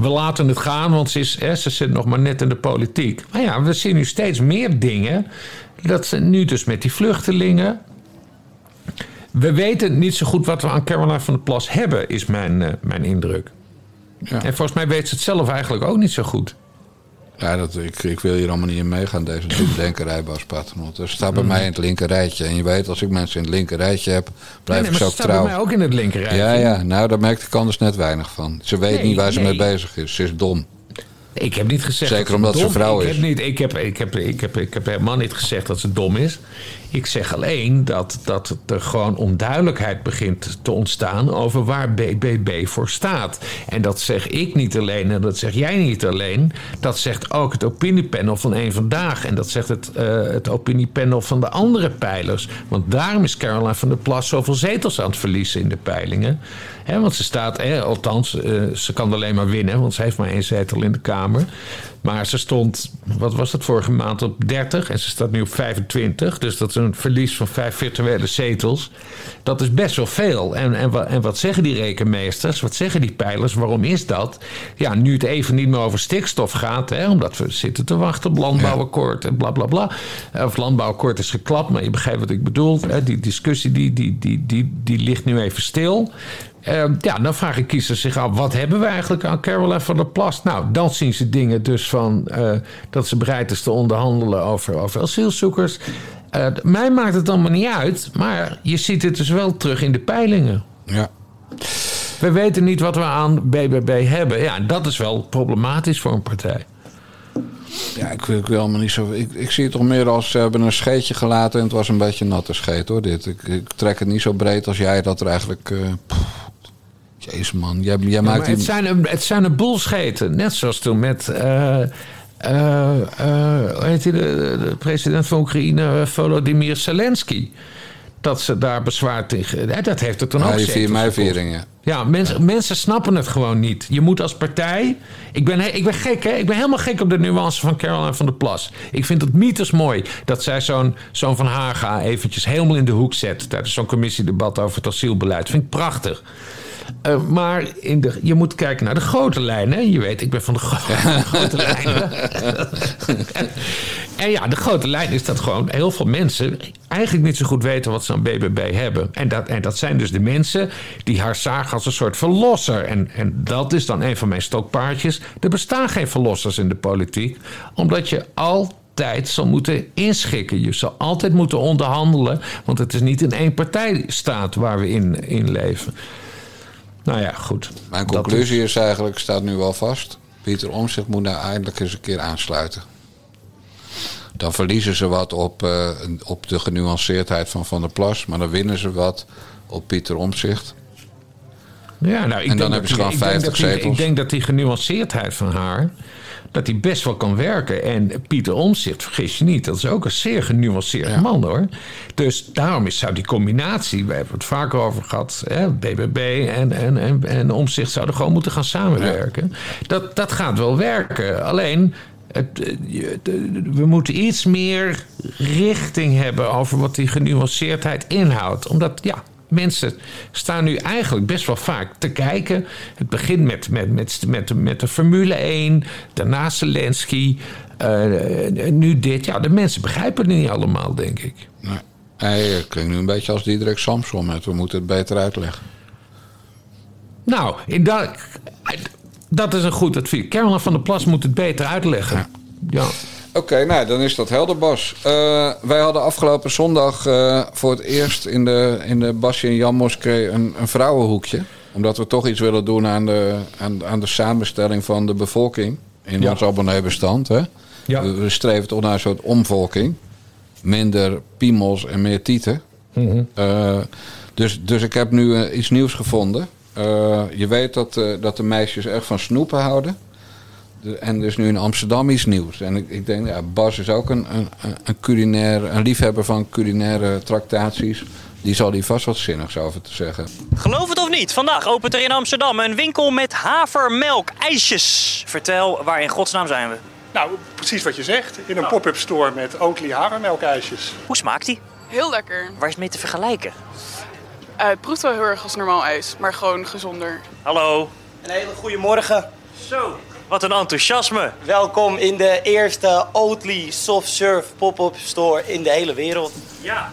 we laten het gaan, want ze, is, hè, ze zit nog maar net in de politiek. Maar ja, we zien nu steeds meer dingen. Dat ze nu dus met die vluchtelingen. We weten niet zo goed wat we aan Caroline van der Plas hebben, is mijn, eh, mijn indruk. Ja. En volgens mij weet ze het zelf eigenlijk ook niet zo goed. Ja, dat, ik, ik wil hier allemaal niet in meegaan, deze <clears throat> Paternotte. Dat staat bij Mm. mij in het linker rijtje. En je weet, als ik mensen in het linker rijtje heb, blijf nee, ik nee, ze ze staat bij trouw. mij ook in het linkerrijtje. Ja, ja, nou, daar merkt ik anders net weinig van. Ze weet Nee, niet waar ze mee bezig is. Ze is dom. Ik heb niet gezegd Zeker dat omdat ze dom- vrouw ik is. Heb niet, ik, heb, ik, heb, ik, heb, ik heb helemaal niet gezegd dat ze dom is. Ik zeg alleen dat, dat er gewoon onduidelijkheid begint te ontstaan over waar BBB voor staat. En dat zeg ik niet alleen en dat zeg jij niet alleen. Dat zegt ook het opiniepanel van één Vandaag. En dat zegt het, eh, het opiniepanel van de andere pijlers. Want daarom is Caroline van der Plas zoveel zetels aan het verliezen in de peilingen. Want ze staat, althans, eh, ze kan alleen maar winnen, want ze heeft maar één zetel in de Kamer. Maar ze stond, wat was het vorige maand, op 30 en ze staat nu op 25. Dus dat is een verlies van vijf virtuele zetels. Dat is best wel veel. En, en, en wat zeggen die rekenmeesters, wat zeggen die pijlers, waarom is dat? Ja, nu het even niet meer over stikstof gaat, hè, omdat we zitten te wachten op landbouwakkoord en bla bla bla. Eh, Of landbouwakkoord is geklapt, maar je begrijpt wat ik bedoel. Hè, Die discussie die, die, die, die, die ligt nu even stil. Eh, ja, dan vragen kiezers zich af: wat hebben we eigenlijk aan Caroline van der Plas? Nou, dan zien ze dingen dus van eh, dat ze bereid is te onderhandelen over, over asielzoekers. Eh, mij maakt het allemaal niet uit, maar je ziet het dus wel terug in de peilingen. Ja. We weten niet wat we aan BBB hebben. Ja, dat is wel problematisch voor een partij. Ja, ik, wil- ik wil allemaal niet zo. Ik, ik zie het toch meer als ze hebben een scheetje gelaten en het was een beetje een natte scheet hoor. Dit. Ik, ik trek het niet zo breed als jij dat er eigenlijk. eh jezus man, jij, jij Ja, maakt die. het, zijn een, het zijn een boel scheten. Net zoals toen met. hoe heet hij, de, de president van Oekraïne, Volodymyr Zelensky. Dat ze daar bezwaar tegen. Dat heeft er toen Ja, ook zetels 4 mei gekost. viering, ja. Ja, mensen, mensen snappen het gewoon niet. Je moet als partij. Ik ben, ik ben gek, hè? Ik ben helemaal gek op de nuance van Caroline van der Plas. Ik vind het mythes mooi dat zij zo'n zo'n Van Haga eventjes helemaal in de hoek zet tijdens zo'n commissiedebat over het asielbeleid. Vind ik prachtig. Eh, maar in de, je moet kijken naar de grote lijnen. Je weet, ik ben van de, gro- <laughs> grote lijnen. <laughs> en ja, de grote lijn is dat gewoon heel veel mensen eigenlijk niet zo goed weten wat ze aan BBB hebben. En dat, en dat zijn dus de mensen die haar zagen als een soort verlosser. En, en dat is dan een van mijn stokpaardjes. Er bestaan geen verlossers in de politiek, omdat je altijd zal moeten inschikken. Je zal altijd moeten onderhandelen, want het is niet een één partijstaat waar we in, in leven. Nou ja, goed. Mijn conclusie is eigenlijk, staat nu wel vast. Pieter Omtzigt moet nou eindelijk eens een keer aansluiten. Dan verliezen ze wat op, eh, op de genuanceerdheid van Van der Plas. Maar dan winnen ze wat op Pieter Omtzigt. Ja, nou, ik En dan hebben ze gewoon ik denk 50 dat die- zetels. Ik denk dat die genuanceerdheid van haar... dat die best wel kan werken. En Pieter Omtzigt, vergis je niet... dat is ook een zeer genuanceerd man, hoor. Dus daarom is, zou die combinatie... we hebben het vaker over gehad... Hè, BBB en, en, en, en Omtzigt zouden gewoon moeten gaan samenwerken. Dat, dat gaat wel werken. Alleen... We moeten iets meer richting hebben over wat die genuanceerdheid inhoudt. Omdat, ja, mensen staan nu eigenlijk best wel vaak te kijken. Het begint met, met, met, met, met de Formule 1, daarna Zelensky, eh, nu dit. Ja, de mensen begrijpen het niet allemaal, denk ik. Nee. Hij klinkt nu een beetje als Diederik Samson. Met, we moeten het beter uitleggen. Nou, in dat, dat is een goed advies. Caroline van der Plas moet het beter uitleggen. Ja. Oké, nou dan is dat helder, Bas. Eh, wij hadden afgelopen zondag eh, voor het eerst in de, in de Basje en Jan Moskee een, een vrouwenhoekje. Omdat we toch iets willen doen aan de, aan, aan de samenstelling van de bevolking in Ja. ons abonneebestand. Hè? Ja. We, we streven toch naar een soort omvolking. Minder piemels en meer tieten. Mhm. Eh, dus, dus ik heb nu iets nieuws gevonden. Je weet dat, dat de meisjes echt van snoepen houden. En is nu in Amsterdam iets nieuws. En ik, ik denk, ja, Bas is ook een, een, een culinair, een liefhebber van culinaire tractaties. Die zal hier vast wat zinnigs over te zeggen. Geloof het of niet, vandaag opent er in Amsterdam een winkel met havermelk ijsjes. Vertel, waar in godsnaam zijn we? Nou, precies wat je zegt. In een pop-up store met Oatly havermelkijsjes. Hoe smaakt die? Heel lekker. Waar is het mee te vergelijken? Eh, het proeft wel heel erg als normaal ijs, maar gewoon gezonder. Hallo, Een hele goede morgen. Zo, wat een enthousiasme. Welkom in de eerste Oatly Soft Serve pop-up store in de hele wereld. Ja.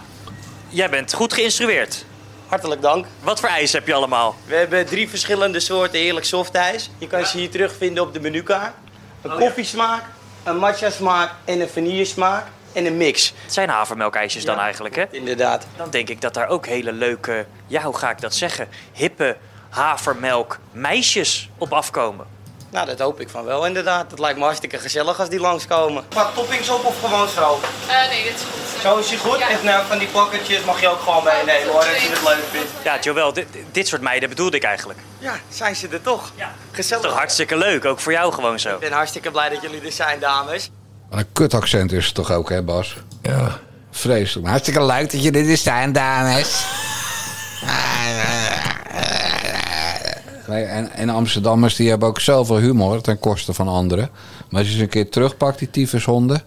Jij bent goed geïnstrueerd. Hartelijk dank. Wat voor ijs heb je allemaal? We hebben drie verschillende soorten heerlijk softijs. Je kan ze hier terugvinden op de menukaart. Een koffiesmaak, een matcha smaak en een vanillesmaak en een mix. Het zijn havermelkijsjes dan eigenlijk, hè? Inderdaad. Dan denk ik dat daar ook hele leuke, ja, hoe ga ik dat zeggen? Hippe havermelk meisjes op afkomen. Nou, dat hoop ik van wel inderdaad. Het lijkt me hartstikke gezellig als die langskomen. Wat toppings op of gewoon zo? nee, dit is goed. Zo is je goed? En nou, van die pakketjes mag je ook gewoon meenemen hoor, als je het leuk vindt. Ja, Joël, dit, dit soort meiden bedoelde ik eigenlijk. Ja, zijn ze er toch? Ja. Gezellig. Toch hartstikke leuk, ook voor jou gewoon zo. Ik ben hartstikke blij dat jullie er zijn, dames. Wat een kutaccent is het toch ook, hè Bas? Ja. Vreselijk. Hartstikke leuk dat jullie er zijn, dames. <laughs> En, en Amsterdammers die hebben ook zoveel humor ten koste van anderen. Maar als je ze een keer terugpakt, die tyfushonden...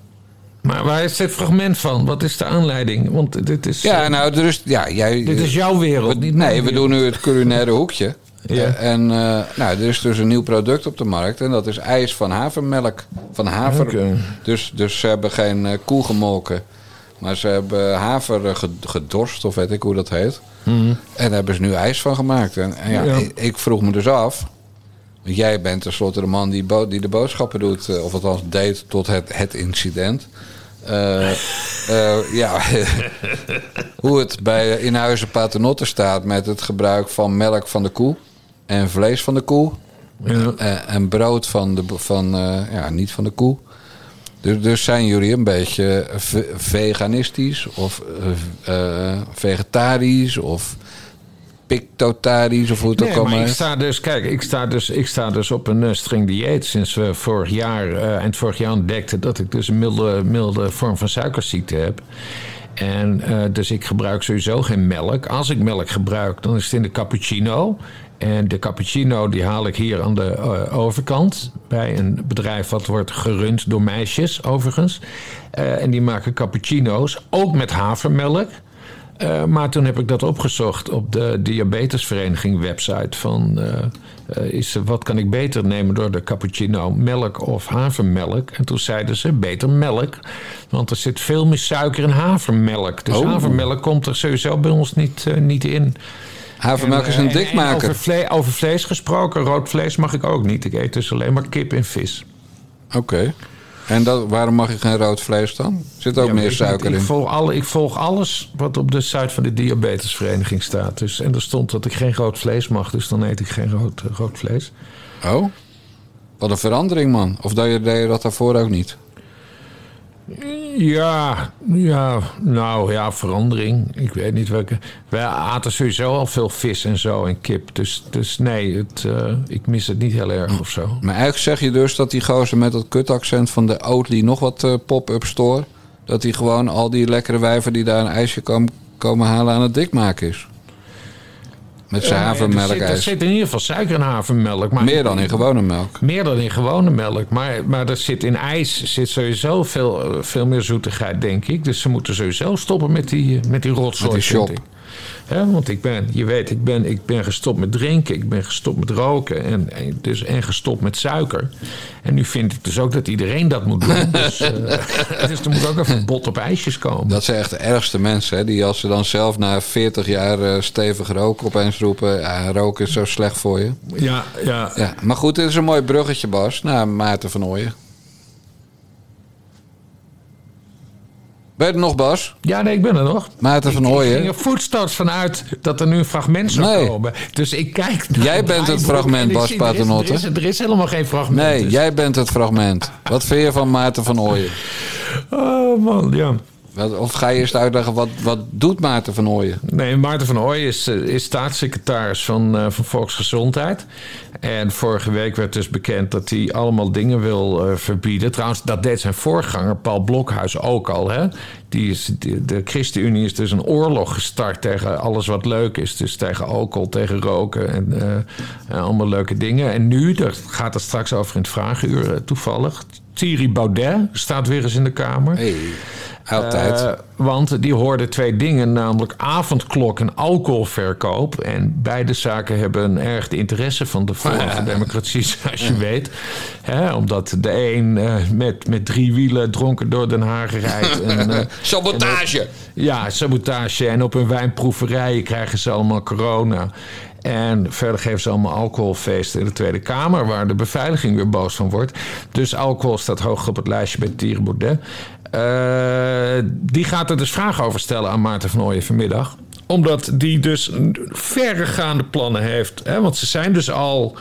Maar waar is dit fragment van? Wat is de aanleiding? Want dit is... Ja, eh, nou, dus, ja, jij, Dit is jouw wereld, we- niet Nee, we doen nu het culinaire hoekje. <laughs> Ja. Eh, en eh, nou, er is dus een nieuw product op de markt. En dat is ijs van havermelk. Van haver. Dus, dus ze hebben geen koe gemolken. Maar ze hebben haver ged- gedorst, of weet ik hoe dat heet. Mhm. En daar hebben ze nu ijs van gemaakt. En, en ja, Ja. Ik, ik vroeg me dus af. Want jij bent tenslotte de man die, bo- die de boodschappen doet. eh, Of althans deed tot het, het incident. Eh, eh, ja, <laughs> hoe het bij in huizen paternotte staat met het gebruik van melk van de koe en vlees van de koe Ja. eh, en brood van de van ja niet van de koe. Dus, dus zijn jullie een beetje ve- veganistisch of eh, eh, vegetarisch of pictotarisch of hoe het ook Nee, allemaal maar ik sta dus, kijk, ik sta dus, ik sta dus op een eh, streng dieet sinds we vorig jaar, eh, eind vorig jaar ontdekten dat ik dus een milde, milde vorm van suikerziekte heb. En eh, dus ik gebruik sowieso geen melk. Als ik melk gebruik, dan is het in de cappuccino. En de cappuccino die haal ik hier aan de eh, overkant. Bij een bedrijf wat wordt gerund door meisjes, overigens. Eh, en die maken cappuccino's, ook met havermelk. Eh, maar toen heb ik dat opgezocht op de Diabetesvereniging website. Van is, wat kan ik beter nemen door de cappuccino? Melk of havermelk? En toen zeiden ze beter melk. Want er zit veel meer suiker in havermelk. Dus Oh. havermelk komt er sowieso bij ons niet, niet in. Havermelk is eh, een en- en dikmaker. Over, vle- over vlees gesproken, rood vlees mag ik ook niet. Ik eet dus alleen maar kip en vis. Oké. En dat, waarom mag je geen rood vlees dan? Zit ook Ja, meer ik- suiker ik, in. Volg alle, ik volg alles wat op de site van de Diabetesvereniging staat. Dus, en er stond dat ik geen rood vlees mag, dus dan eet ik geen rood, eh, rood vlees. Oh, wat een verandering man. Of deed je, deed je dat daarvoor ook niet? Ja, ja, nou ja, verandering. Ik weet niet welke. Wij aten sowieso al veel vis en zo en kip. Dus, dus nee, het, eh, ik mis het niet heel erg of zo. Maar eigenlijk zeg je dus dat die gozer met dat kutaccent van de Oatly nog wat eh, pop-up store... dat hij gewoon al die lekkere wijven die daar een ijsje komen, komen halen aan het dik maken is. Met zijn Eh, Er zit, er zit in ieder geval suiker in havermelk. Maar Meer dan in gewone melk. Meer dan in gewone melk. Maar, maar er zit in ijs zit sowieso veel, eh, veel meer zoetigheid, denk ik. Dus ze moeten sowieso stoppen met die, met die rotzooi. Met die vind shop. Want ik ben, je weet, ik ben, ik ben gestopt met drinken. Ik ben gestopt met roken. En, en, dus, en gestopt met suiker. En nu vind ik dus ook dat iedereen dat moet doen. <laughs> dus, eh, <laughs> dus er moet ook even een bot op ijsjes komen. Dat zijn echt de ergste mensen. Hè? Die als ze dan zelf na 40 jaar eh, stevig roken opeens roepen... Ja, roken is zo slecht voor je. Ja, ja. Ja, maar goed, dit is een mooi bruggetje, Bas. Naar Maarten van Ooyen. Ben je er nog, Bas? Ja, nee, ik ben er nog. Maarten van Ik ging er voetstoots vanuit dat er nu een fragment zou Nee. komen. Dus ik kijk naar Jij bent het fragment, Bas zie, er is- Paternotte. Er is, er is helemaal geen fragment. Nee, dus- jij bent het fragment. Wat vind je van Maarten van Ooyen? Oh man, ja. Of ga je eerst uitleggen, wat, wat doet Maarten van Ooyen? Nee, Maarten van Ooyen is, eh, is staatssecretaris van, eh, van Volksgezondheid. En vorige week werd dus bekend dat hij allemaal dingen wil eh, verbieden. Trouwens, dat deed zijn voorganger Paul Blokhuis ook al. Hè? Die is, die- de ChristenUnie is dus een oorlog gestart tegen alles wat leuk is. Dus tegen alcohol, tegen roken en, en allemaal leuke dingen. En nu, daar gaat het straks over in het vragenuur toevallig... Thierry Baudet staat weer eens in de Kamer. Hey, altijd. Eh, want die hoorden twee dingen, namelijk avondklok en alcoholverkoop. En beide zaken hebben een erg de interesse van de voor Democratie, <laughs> zoals je weet. Hè, omdat de een eh, met, met drie wielen dronken door Den Haag rijdt. <laughs> En, eh, Sabotage! en op- ja, sabotage. En op hun wijnproeverijen krijgen ze allemaal corona. En verder geven ze allemaal alcoholfeesten in de Tweede Kamer... waar de beveiliging weer boos van wordt. Dus alcohol staat hoog op het lijstje bij Thierry Baudet. Eh, die gaat er dus vragen over stellen aan Maarten van Ooyen vanmiddag omdat die dus verregaande plannen heeft. Hè? Want ze zijn dus al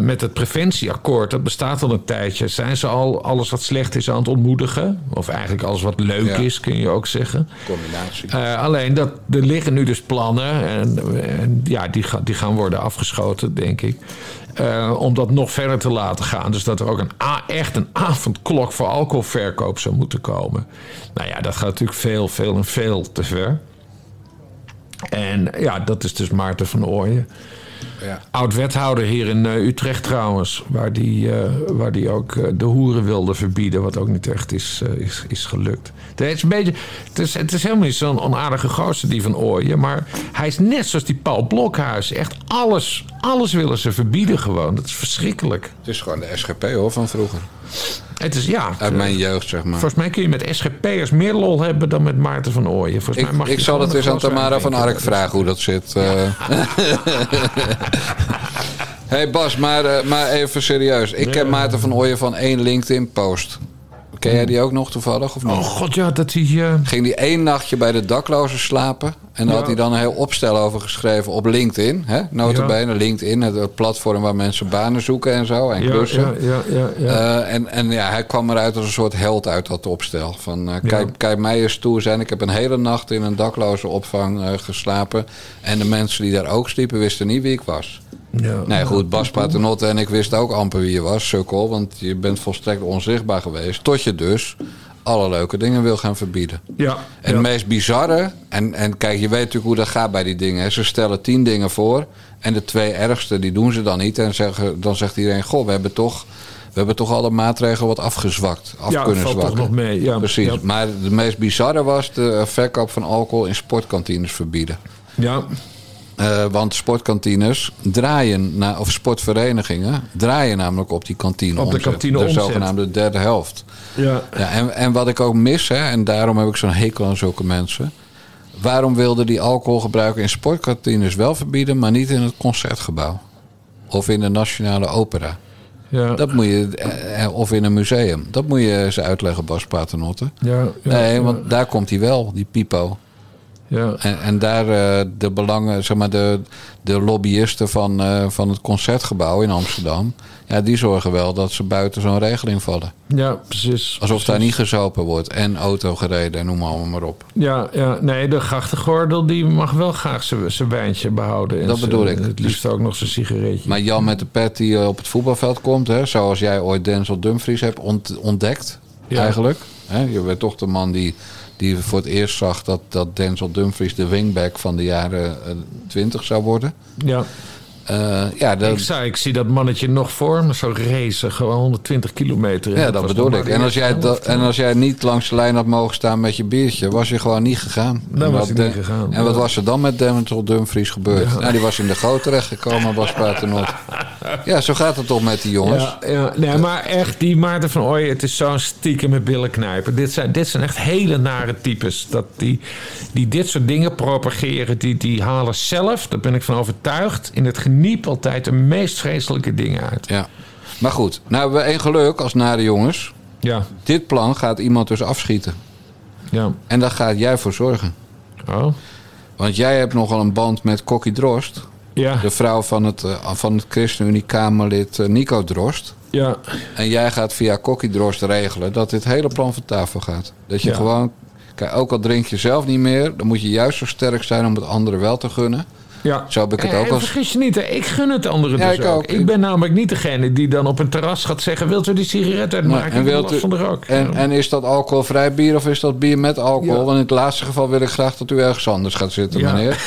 met het preventieakkoord, dat bestaat al een tijdje, zijn ze al alles wat slecht is aan het ontmoedigen. Of eigenlijk alles wat leuk Ja. is, kun je ook zeggen. Combinatie. Eh, alleen dat er liggen nu dus plannen en, en ja, die, ga- die gaan worden afgeschoten, denk ik. Eh, om dat nog verder te laten gaan. Dus dat er ook een, echt een avondklok voor alcoholverkoop zou moeten komen. Nou ja, dat gaat natuurlijk veel, veel en veel te ver. En ja, dat is dus Maarten van Ooyen. Ja. Oud-wethouder hier in eh, Utrecht trouwens. Waar die, eh, waar die ook eh, de hoeren wilde verbieden. Wat ook niet echt is, is, is gelukt. Het is, een beetje, het, is, het is helemaal niet zo'n onaardige gozer die van Ooyen. Maar hij is net zoals die Paul Blokhuis. Echt alles, alles willen ze verbieden gewoon. Dat is verschrikkelijk. Het is gewoon de SGP hoor, van vroeger. Het is ja. Uit mijn jeugd, zeg maar. Volgens mij kun je met SGP'ers meer lol hebben dan met Maarten van Ooyen. Volgens Ik, mij mag ik zal het eens een aan Tamara van. Ark vragen hoe dat zit. eh. <laughs> hey Bas, maar, eh, maar even serieus. Ik ken Maarten van Ooyen van één LinkedIn-post. Ken jij die ook nog toevallig? Of niet? Oh god, ja, dat hij... eh, Ging die één nachtje bij de daklozen slapen. En daar had hij dan een heel opstel over geschreven op LinkedIn. Hè? Notabene, LinkedIn, het, platform waar mensen banen zoeken en zo. En klussen. ja, ja, ja, ja. Eh, en, en ja, hij kwam eruit als een soort held uit dat opstel. Van, eh, kijk, kijk mij eens toe zijn. Ik heb een hele nacht in een dakloze opvang eh, geslapen. En de mensen die daar ook sliepen wisten niet wie ik was. Ja. Nee, goed, Bas Paternotte en ik wisten ook amper wie je was, sukkel. Want je bent volstrekt onzichtbaar geweest. Tot je dus alle leuke dingen wil gaan verbieden. Ja. En het meest bizarre, en, en kijk, je weet natuurlijk hoe dat gaat bij die dingen. hè. Ze stellen tien dingen voor en de twee ergste, die doen ze dan niet. En zeggen, dan zegt iedereen, goh, we hebben toch... We hebben toch alle maatregelen wat afgezwakt, af Ja, kunnen valt toch zwakken. nog mee, ja. Precies. Ja. Maar de meest bizarre was de eh, verkoop van alcohol in sportkantines verbieden. Ja. Eh, want sportkantines draaien, na, of sportverenigingen draaien namelijk op die kantine Op de kantine De zogenaamde derde helft. Ja. Ja, en, en wat ik ook mis, hè, en daarom heb ik zo'n hekel aan zulke mensen. Waarom wilden die alcoholgebruik in sportkantines wel verbieden, maar niet in het concertgebouw? Of in de Nationale Opera? Ja. Dat moet je, eh, eh, of in een museum. Dat moet je ze uitleggen, Bas Paternotte. Ja, ja, nee, want daar komt hij wel, die pipo. Ja. En, en daar eh, de belangen, zeg maar, de, de lobbyisten van, eh, van het concertgebouw in Amsterdam. Ja, die zorgen wel dat ze buiten zo'n regeling vallen. Ja, precies. Alsof daar niet gezopen wordt en auto gereden en noem maar, allemaal maar op. Ja, ja, nee, de grachtengordel die mag wel graag zijn zijn wijntje behouden. En Dat bedoel ik. Het liefst ook nog zijn sigaretje. Maar Jan met de pet die eh, op het voetbalveld komt, hè, zoals jij ooit Denzel Dumfries hebt ont- ontdekt, Ja. eigenlijk. Hè, je bent toch de man die, die voor het eerst zag dat, dat Denzel Dumfries de wingback van de jaren twintig zou worden. Ja. Eh, ja, dat, Ik, zei, ik zie dat mannetje nog voor me, zo racen, gewoon 120 kilometer. Ja, dat was bedoel ik. En als, jij dat, en als jij niet langs de lijn had mogen staan met je biertje, was je gewoon niet gegaan. Dan En was ik de- niet gegaan, En wat was er dan met Denzel Dumfries gebeurd? Ja. Nou, die was in de goot terechtgekomen, Bas Paternot. <laughs> Ja, zo gaat het toch met die jongens? Ja, ja, nee, maar echt, die Maarten van Ooyen, het is zo'n stiekem met billen knijpen. Dit zijn, dit zijn echt hele nare types. Dat die, die dit soort dingen propageren, die, die halen zelf, daar ben ik van overtuigd, in het geniep altijd de meest vreselijke dingen uit. Ja. Maar goed, nou hebben we één geluk als nare jongens. Ja. Dit plan gaat iemand dus afschieten. Ja. En daar gaat jij voor zorgen. Oh. Want jij hebt nogal een band met Kokkie Drost. Ja. De vrouw van het, eh, van het ChristenUnie-Kamerlid eh, Nico Drost. Ja. En jij gaat via Kokkie Drost regelen dat dit hele plan van tafel gaat. Dat je Ja. gewoon... Kijk, ook al drink je zelf niet meer... dan moet je juist zo sterk zijn om het anderen wel te gunnen. Ja. Zo heb ik het Eh, ook als... Vergis je niet, hè, ik gun het anderen Ja, dus ik ook. ook. Ik ben namelijk niet degene die dan op een terras gaat zeggen... wilt u die sigaret uitmaken? en, ik wil wilt u, van de rook. en, en is dat alcoholvrij bier of is dat bier met alcohol? Ja. Want in het laatste geval wil ik graag dat u ergens anders gaat zitten, Ja. meneer.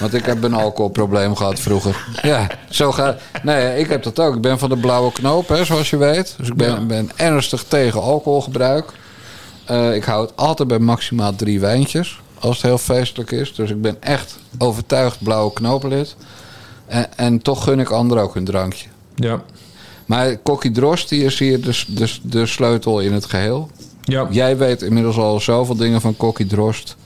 Want ik heb een alcoholprobleem gehad vroeger. Ja, zo gaat... Nee, ik heb dat ook. Ik ben van de blauwe knoop, hè, zoals je weet. Dus ik ben, ben ernstig tegen alcoholgebruik. Eh, ik hou het altijd bij maximaal drie wijntjes. Als het heel feestelijk is. Dus ik ben echt overtuigd blauwe knopenlid. En, en toch gun ik anderen ook een drankje. Ja. Maar Kokkie Drost die is hier de, de, de sleutel in het geheel. Ja. Jij weet inmiddels al zoveel dingen van Kokkie Drost.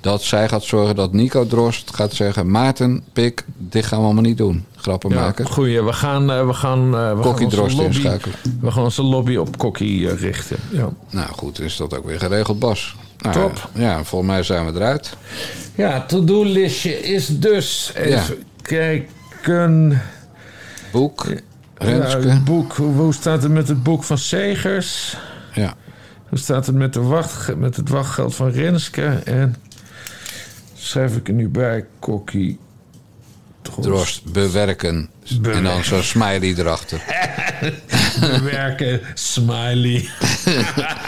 Dat zij gaat zorgen dat Nico Drost gaat zeggen... Maarten, Pik, dit gaan we allemaal niet doen. Grappen Ja, maken. goeie. We gaan, eh, we gaan, eh, we Kokkie gaan onze Drost lobby, inschakelen. We gaan onze lobby op Kokkie eh, richten. Ja. Nou goed, is dat ook weer geregeld, Bas. Nou, Top. Ja, volgens mij zijn we eruit. Ja, to-do-listje is dus... Even kijken... Boek, Renske. Ja, boek. Hoe, hoe staat het met het boek van Segers? Ja. Hoe staat het met, de wacht, met het wachtgeld van Renske? En schrijf ik er nu bij, Kokkie Drost, bewerken. En dan zo'n smiley erachter. <laughs> Bewerken, smiley.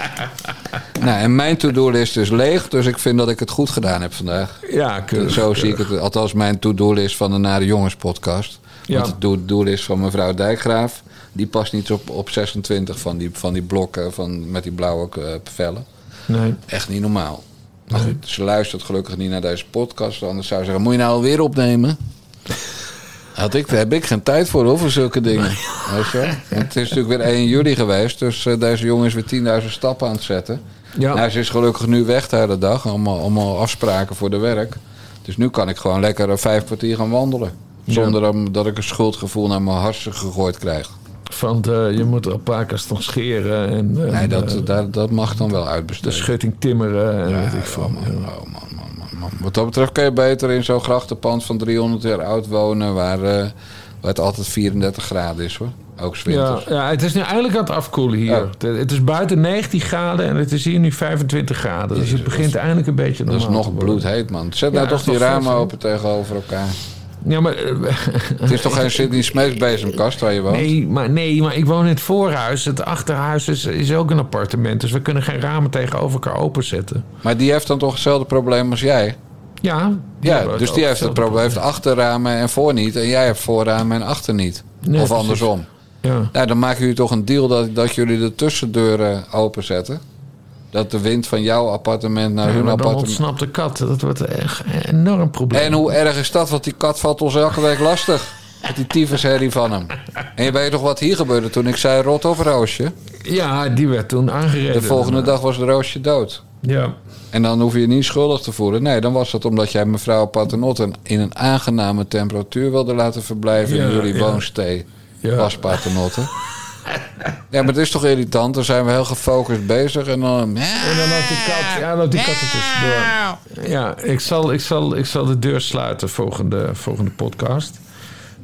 <laughs> nou, en mijn to-do-list is leeg, dus ik vind dat ik het goed gedaan heb vandaag. Ja, keurig, Zo zie ik het. Althans, mijn to-do-list van de Nare Jongens podcast. Ja. Want de to-do-list van mevrouw Dijkgraaf... die past niet op, op 26 van die, van die blokken van, met die blauwe eh, vellen. Nee. Echt niet normaal. Maar goed, ze luistert gelukkig niet naar deze podcast. Anders zou ze zeggen, moet je nou alweer opnemen? Had ik, daar heb ik geen tijd voor, hoor, voor zulke dingen. Weet je? <laughs> het is natuurlijk weer 1 juli geweest. Dus eh, deze jongen is weer 10.000 stappen aan het zetten. Ja. Nou, ze is gelukkig nu weg de hele dag. Allemaal, allemaal afspraken voor de werk. Dus nu kan ik gewoon lekker een vijf kwartier gaan wandelen. Zonder dat- dat ik een schuldgevoel naar mijn harsen gegooid krijg. Want eh, je moet alpakas nog scheren. En, en, Nee, dat, eh, dat, dat mag dan wel de uitbesteden. schutting timmeren. En Ja, weet ik veel. oh man, oh man, man. Wat dat betreft kun je beter in zo'n grachtenpand van 300 jaar oud wonen... waar, eh, waar het altijd 34 graden is, hoor. Ook Ja, ja, het is nu eindelijk aan het afkoelen hier. Oh. Het- Het is buiten 19 graden en het is hier nu 25 graden. Dus het begint eindelijk een beetje Dat is normaal nog bloedheet, man. Zet Ja, nou toch die ramen open tegenover elkaar. Ja, maar... <laughs> Het is toch geen Sydney Smeets bezemkast waar je woont? Nee maar, nee, maar ik woon in het voorhuis. Het achterhuis is, is ook een appartement. Dus we kunnen geen ramen tegenover elkaar openzetten. Maar die heeft dan toch hetzelfde probleem als jij? Ja, Ja, dus die heeft het probleem. heeft achterramen en voor niet. En jij hebt voorramen en achter niet. Nee, of andersom. Ja. Nou, dan maken jullie toch een deal dat, dat jullie de tussendeuren openzetten. Dat de wind van jouw appartement naar Ja, hun maar dan appartement... ontsnapt de kat. Dat wordt echt een enorm probleem. En hoe erg is dat? Want die kat valt ons elke week lastig. Met die tyfusherrie van hem. En je weet toch wat hier gebeurde toen ik zei rot of roosje? Ja, die werd toen aangereden. De volgende dag was de roosje dood. Ja. En dan hoef je je niet schuldig te voelen. Nee, dan was dat omdat jij mevrouw Paternotte in een aangename temperatuur wilde laten verblijven in jullie ja. woonstee. Ja. Was Paternotte. <laughs> ja, maar het is toch irritant? Dan zijn we heel gefocust bezig en dan... En dan loopt die kat, ja, loopt die kat er tussendoor. Ja, ik zal, ik, zal, ik zal de deur sluiten volgende, volgende podcast.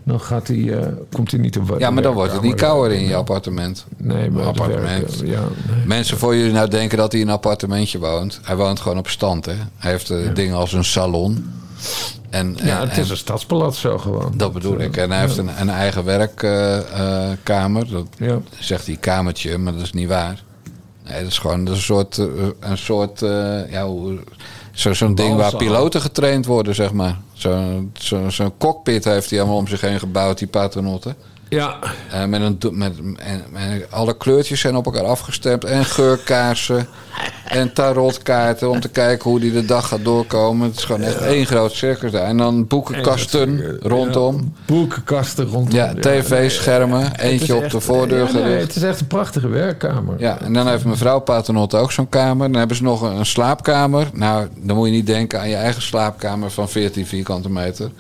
Dan gaat hij, eh, komt hij niet te Ja, maar dan wordt het niet kouder in je appartement. Nee, maar appartement. ja, nee. Mensen voor jullie nou denken dat hij in een appartementje woont. Hij woont gewoon op stand, hè. Hij heeft eh, dingen als een salon. En, Ja, en- het is en- een stadspalats zo gewoon. Dat bedoel ik. En hij heeft een, een eigen werkkamer. dat zegt hij kamertje, maar dat is niet waar. Nee, dat is gewoon een soort, eh, een soort eh, ja, zo, zo'n ding waar piloten getraind worden, zeg maar. Zo'n zo, zo'n cockpit heeft hij allemaal om zich heen gebouwd, die paternotte. Ja, Eh, met een, met, en, en alle kleurtjes zijn op elkaar afgestemd. En geurkaarsen. en tarotkaarten. Om te kijken hoe die de dag gaat doorkomen. Het is gewoon echt één groot circus daar. En dan boekenkasten rondom. boekenkasten rondom. Ja, tv-schermen. Eentje op echt- de voordeur ja, nee, gericht. het is echt een prachtige werkkamer. Ja, en dan heeft mevrouw Paternotte ook zo'n kamer. Dan hebben ze nog een, een slaapkamer. Nou, dan moet je niet denken aan je eigen slaapkamer van 14 vierkante meter.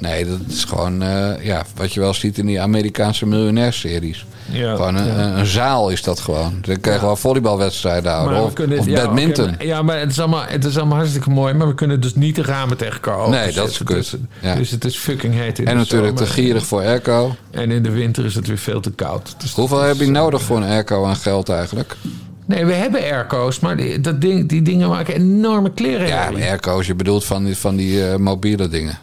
Nee, dat is gewoon eh, ja, wat je wel ziet in die Amerikaanse miljonairseries. Ja, gewoon een, ja. een, een zaal is dat gewoon. Dan kan je gewoon volleybalwedstrijden houden. Maar we Of, kunnen- of ja, badminton. maar- ja, maar het is, allemaal, het is allemaal hartstikke mooi. Maar we kunnen dus niet de ramen tegen elkaar. Nee, dat is kut. Dus, dus het is fucking heet in en de natuurlijk te gierig voor airco. En in de winter is het weer veel te koud. Dus Hoeveel heb je nodig voor een airco aan geld eigenlijk? Nee, we hebben airco's, maar die, dat ding, die dingen maken enorme kleren. Ja, airco's, je bedoelt van die, van die eh, mobiele dingen.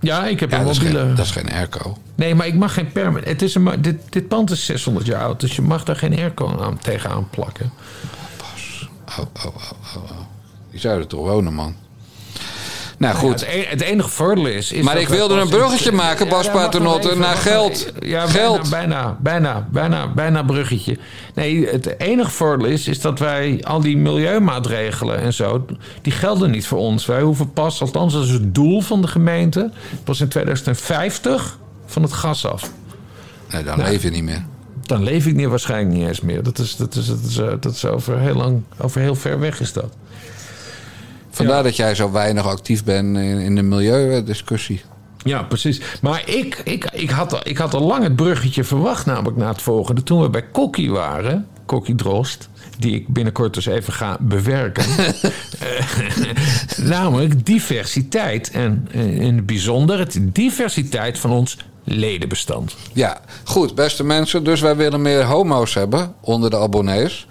Ja, ik heb Ja, een dat is, mobiele... geen, dat is geen airco. Nee, maar ik mag geen permanent... Het is een, dit, dit pand is 600 jaar oud, dus je mag daar geen airco aan, tegenaan plakken. Oh, oh, oh, oh, oh. Die zouden toch wonen, man. Nou goed. Ja, het, e- het enige voordeel is... is Maar ik wilde een bruggetje maken, Bas Ja, Paternotte, naar geld. Ja, Geld. Bijna, bijna, bijna, bijna, bijna bruggetje. Nee, het enige voordeel is, is dat wij al die milieumaatregelen en zo... die gelden niet voor ons. Wij hoeven pas, althans dat is het doel van de gemeente... pas in 2050 van het gas af. Nee, dan Nou. leef je niet meer. Dan leef ik niet, waarschijnlijk niet eens meer. Dat is, dat is, dat is, eh, dat is over, heel lang, over heel ver weg is dat. Vandaar dat jij zo weinig actief bent in, in de milieudiscussie. Ja, precies. Maar ik, ik, ik, had, al- ik had al lang het bruggetje verwacht, namelijk na het volgende. Toen we bij Kokkie waren, Kokkie Drost, die ik binnenkort dus even ga bewerken. <laughs> Eh, <laughs> namelijk diversiteit. En eh, in het bijzonder het diversiteit van ons ledenbestand. Ja, goed, beste mensen. Dus wij willen meer homo's hebben onder de abonnees.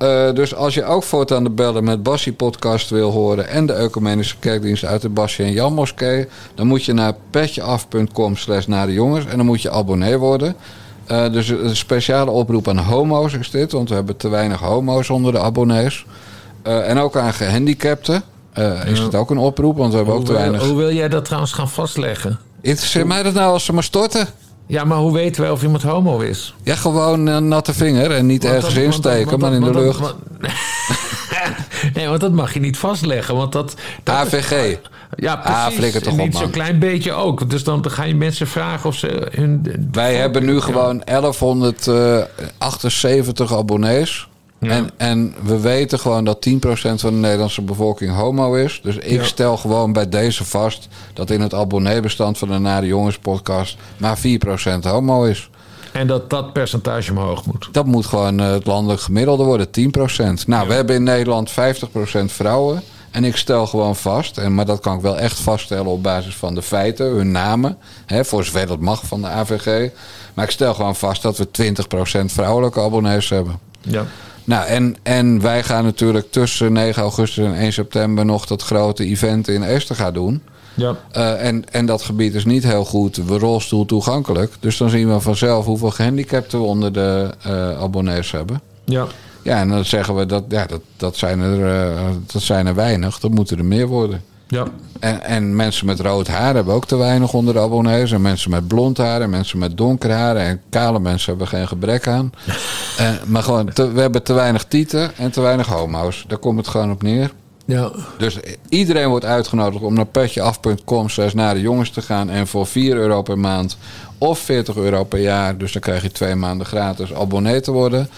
Eh, dus als je ook voortaan de bellen met Bassie podcast wil horen... en de Ecumenische Kerkdienst uit de Bassie en Jan Moskee... dan moet je naar petjeaf.com slash naar de jongens... en dan moet je abonnee worden. Eh, dus een speciale oproep aan homo's is dit... want we hebben te weinig homo's onder de abonnees. Eh, en ook aan gehandicapten eh, is Ja. het ook een oproep... want we hebben ook te weinig... hoe wil jij dat trouwens gaan vastleggen? Interesseert mij dat nou als ze maar storten? Ja, maar hoe weten wij of iemand homo is? Ja, gewoon een natte vinger en niet Want ergens dat- insteken, want maar in de lucht. <laughs> Nee, want dat mag je niet vastleggen. Want dat, dat AVG. Ja, precies. Ah, toch niet zo'n klein beetje ook. Dus dan ga je mensen vragen of ze hun... Wij hebben nu gewoon 1178 abonnees. En, en we weten gewoon dat 10% van de Nederlandse bevolking homo is. Dus ik Ja. stel gewoon bij deze vast dat in het abonneebestand van de Nare Jongens podcast maar 4% homo is. En dat dat percentage omhoog moet. Dat moet gewoon eh, het landelijk gemiddelde worden, 10%. Nou, we hebben in Nederland 50% vrouwen. En ik stel gewoon vast, en, maar dat kan ik wel echt vaststellen op basis van de feiten, hun namen, hè, voor zover dat mag van de AVG. Maar ik stel gewoon vast dat we 20% vrouwelijke abonnees hebben. Ja. Nou, en, en wij gaan natuurlijk tussen 9 augustus en 1 september nog dat grote event in Esterga doen. Ja. Eh, en, en dat gebied is niet heel goed rolstoel toegankelijk. Dus dan zien we vanzelf hoeveel gehandicapten we onder de eh, abonnees hebben. Ja. Ja, en dan zeggen we dat, ja, dat, dat, zijn er, eh, dat zijn er weinig. Dat moeten er meer worden. Ja. En, en mensen met rood haar hebben ook te weinig onder de abonnees. En mensen met blond haar en mensen met donker haar. En kale mensen hebben geen gebrek aan. <laughs> Eh, maar gewoon, te- we hebben te weinig tieten en te weinig homo's. Daar komt het gewoon op neer. Ja. Dus iedereen wordt uitgenodigd om naar petjeaf.com slash naar de jongens te gaan. En voor 4 euro per maand of 40 euro per jaar, dus dan krijg je twee maanden gratis abonnee te worden.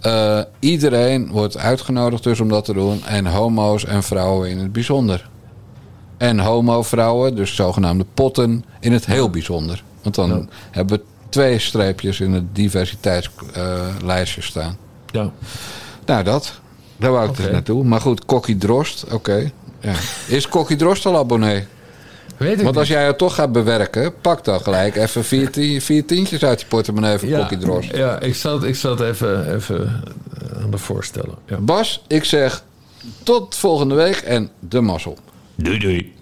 Eh, iedereen wordt uitgenodigd dus om dat te doen. En homo's en vrouwen in het bijzonder. En homo-vrouwen, dus zogenaamde potten, in het heel bijzonder. Want dan hebben we twee streepjes in het diversiteitslijstje staan. Ja. Nou, dat. Daar wou ik dus naartoe. Maar goed, Kokkie Drost, oké. Ja. Is Kokkie Drost al abonnee? Weet ik Want als niet. jij het toch gaat bewerken, pak dan gelijk even vier, tien- vier tientjes uit je portemonnee voor Kokkie Drost. Ja, ik zal het, ik zal het even, even eh, aan de voorstellen. Ja. Bas, ik zeg tot volgende week en de mazzel. Doei doei.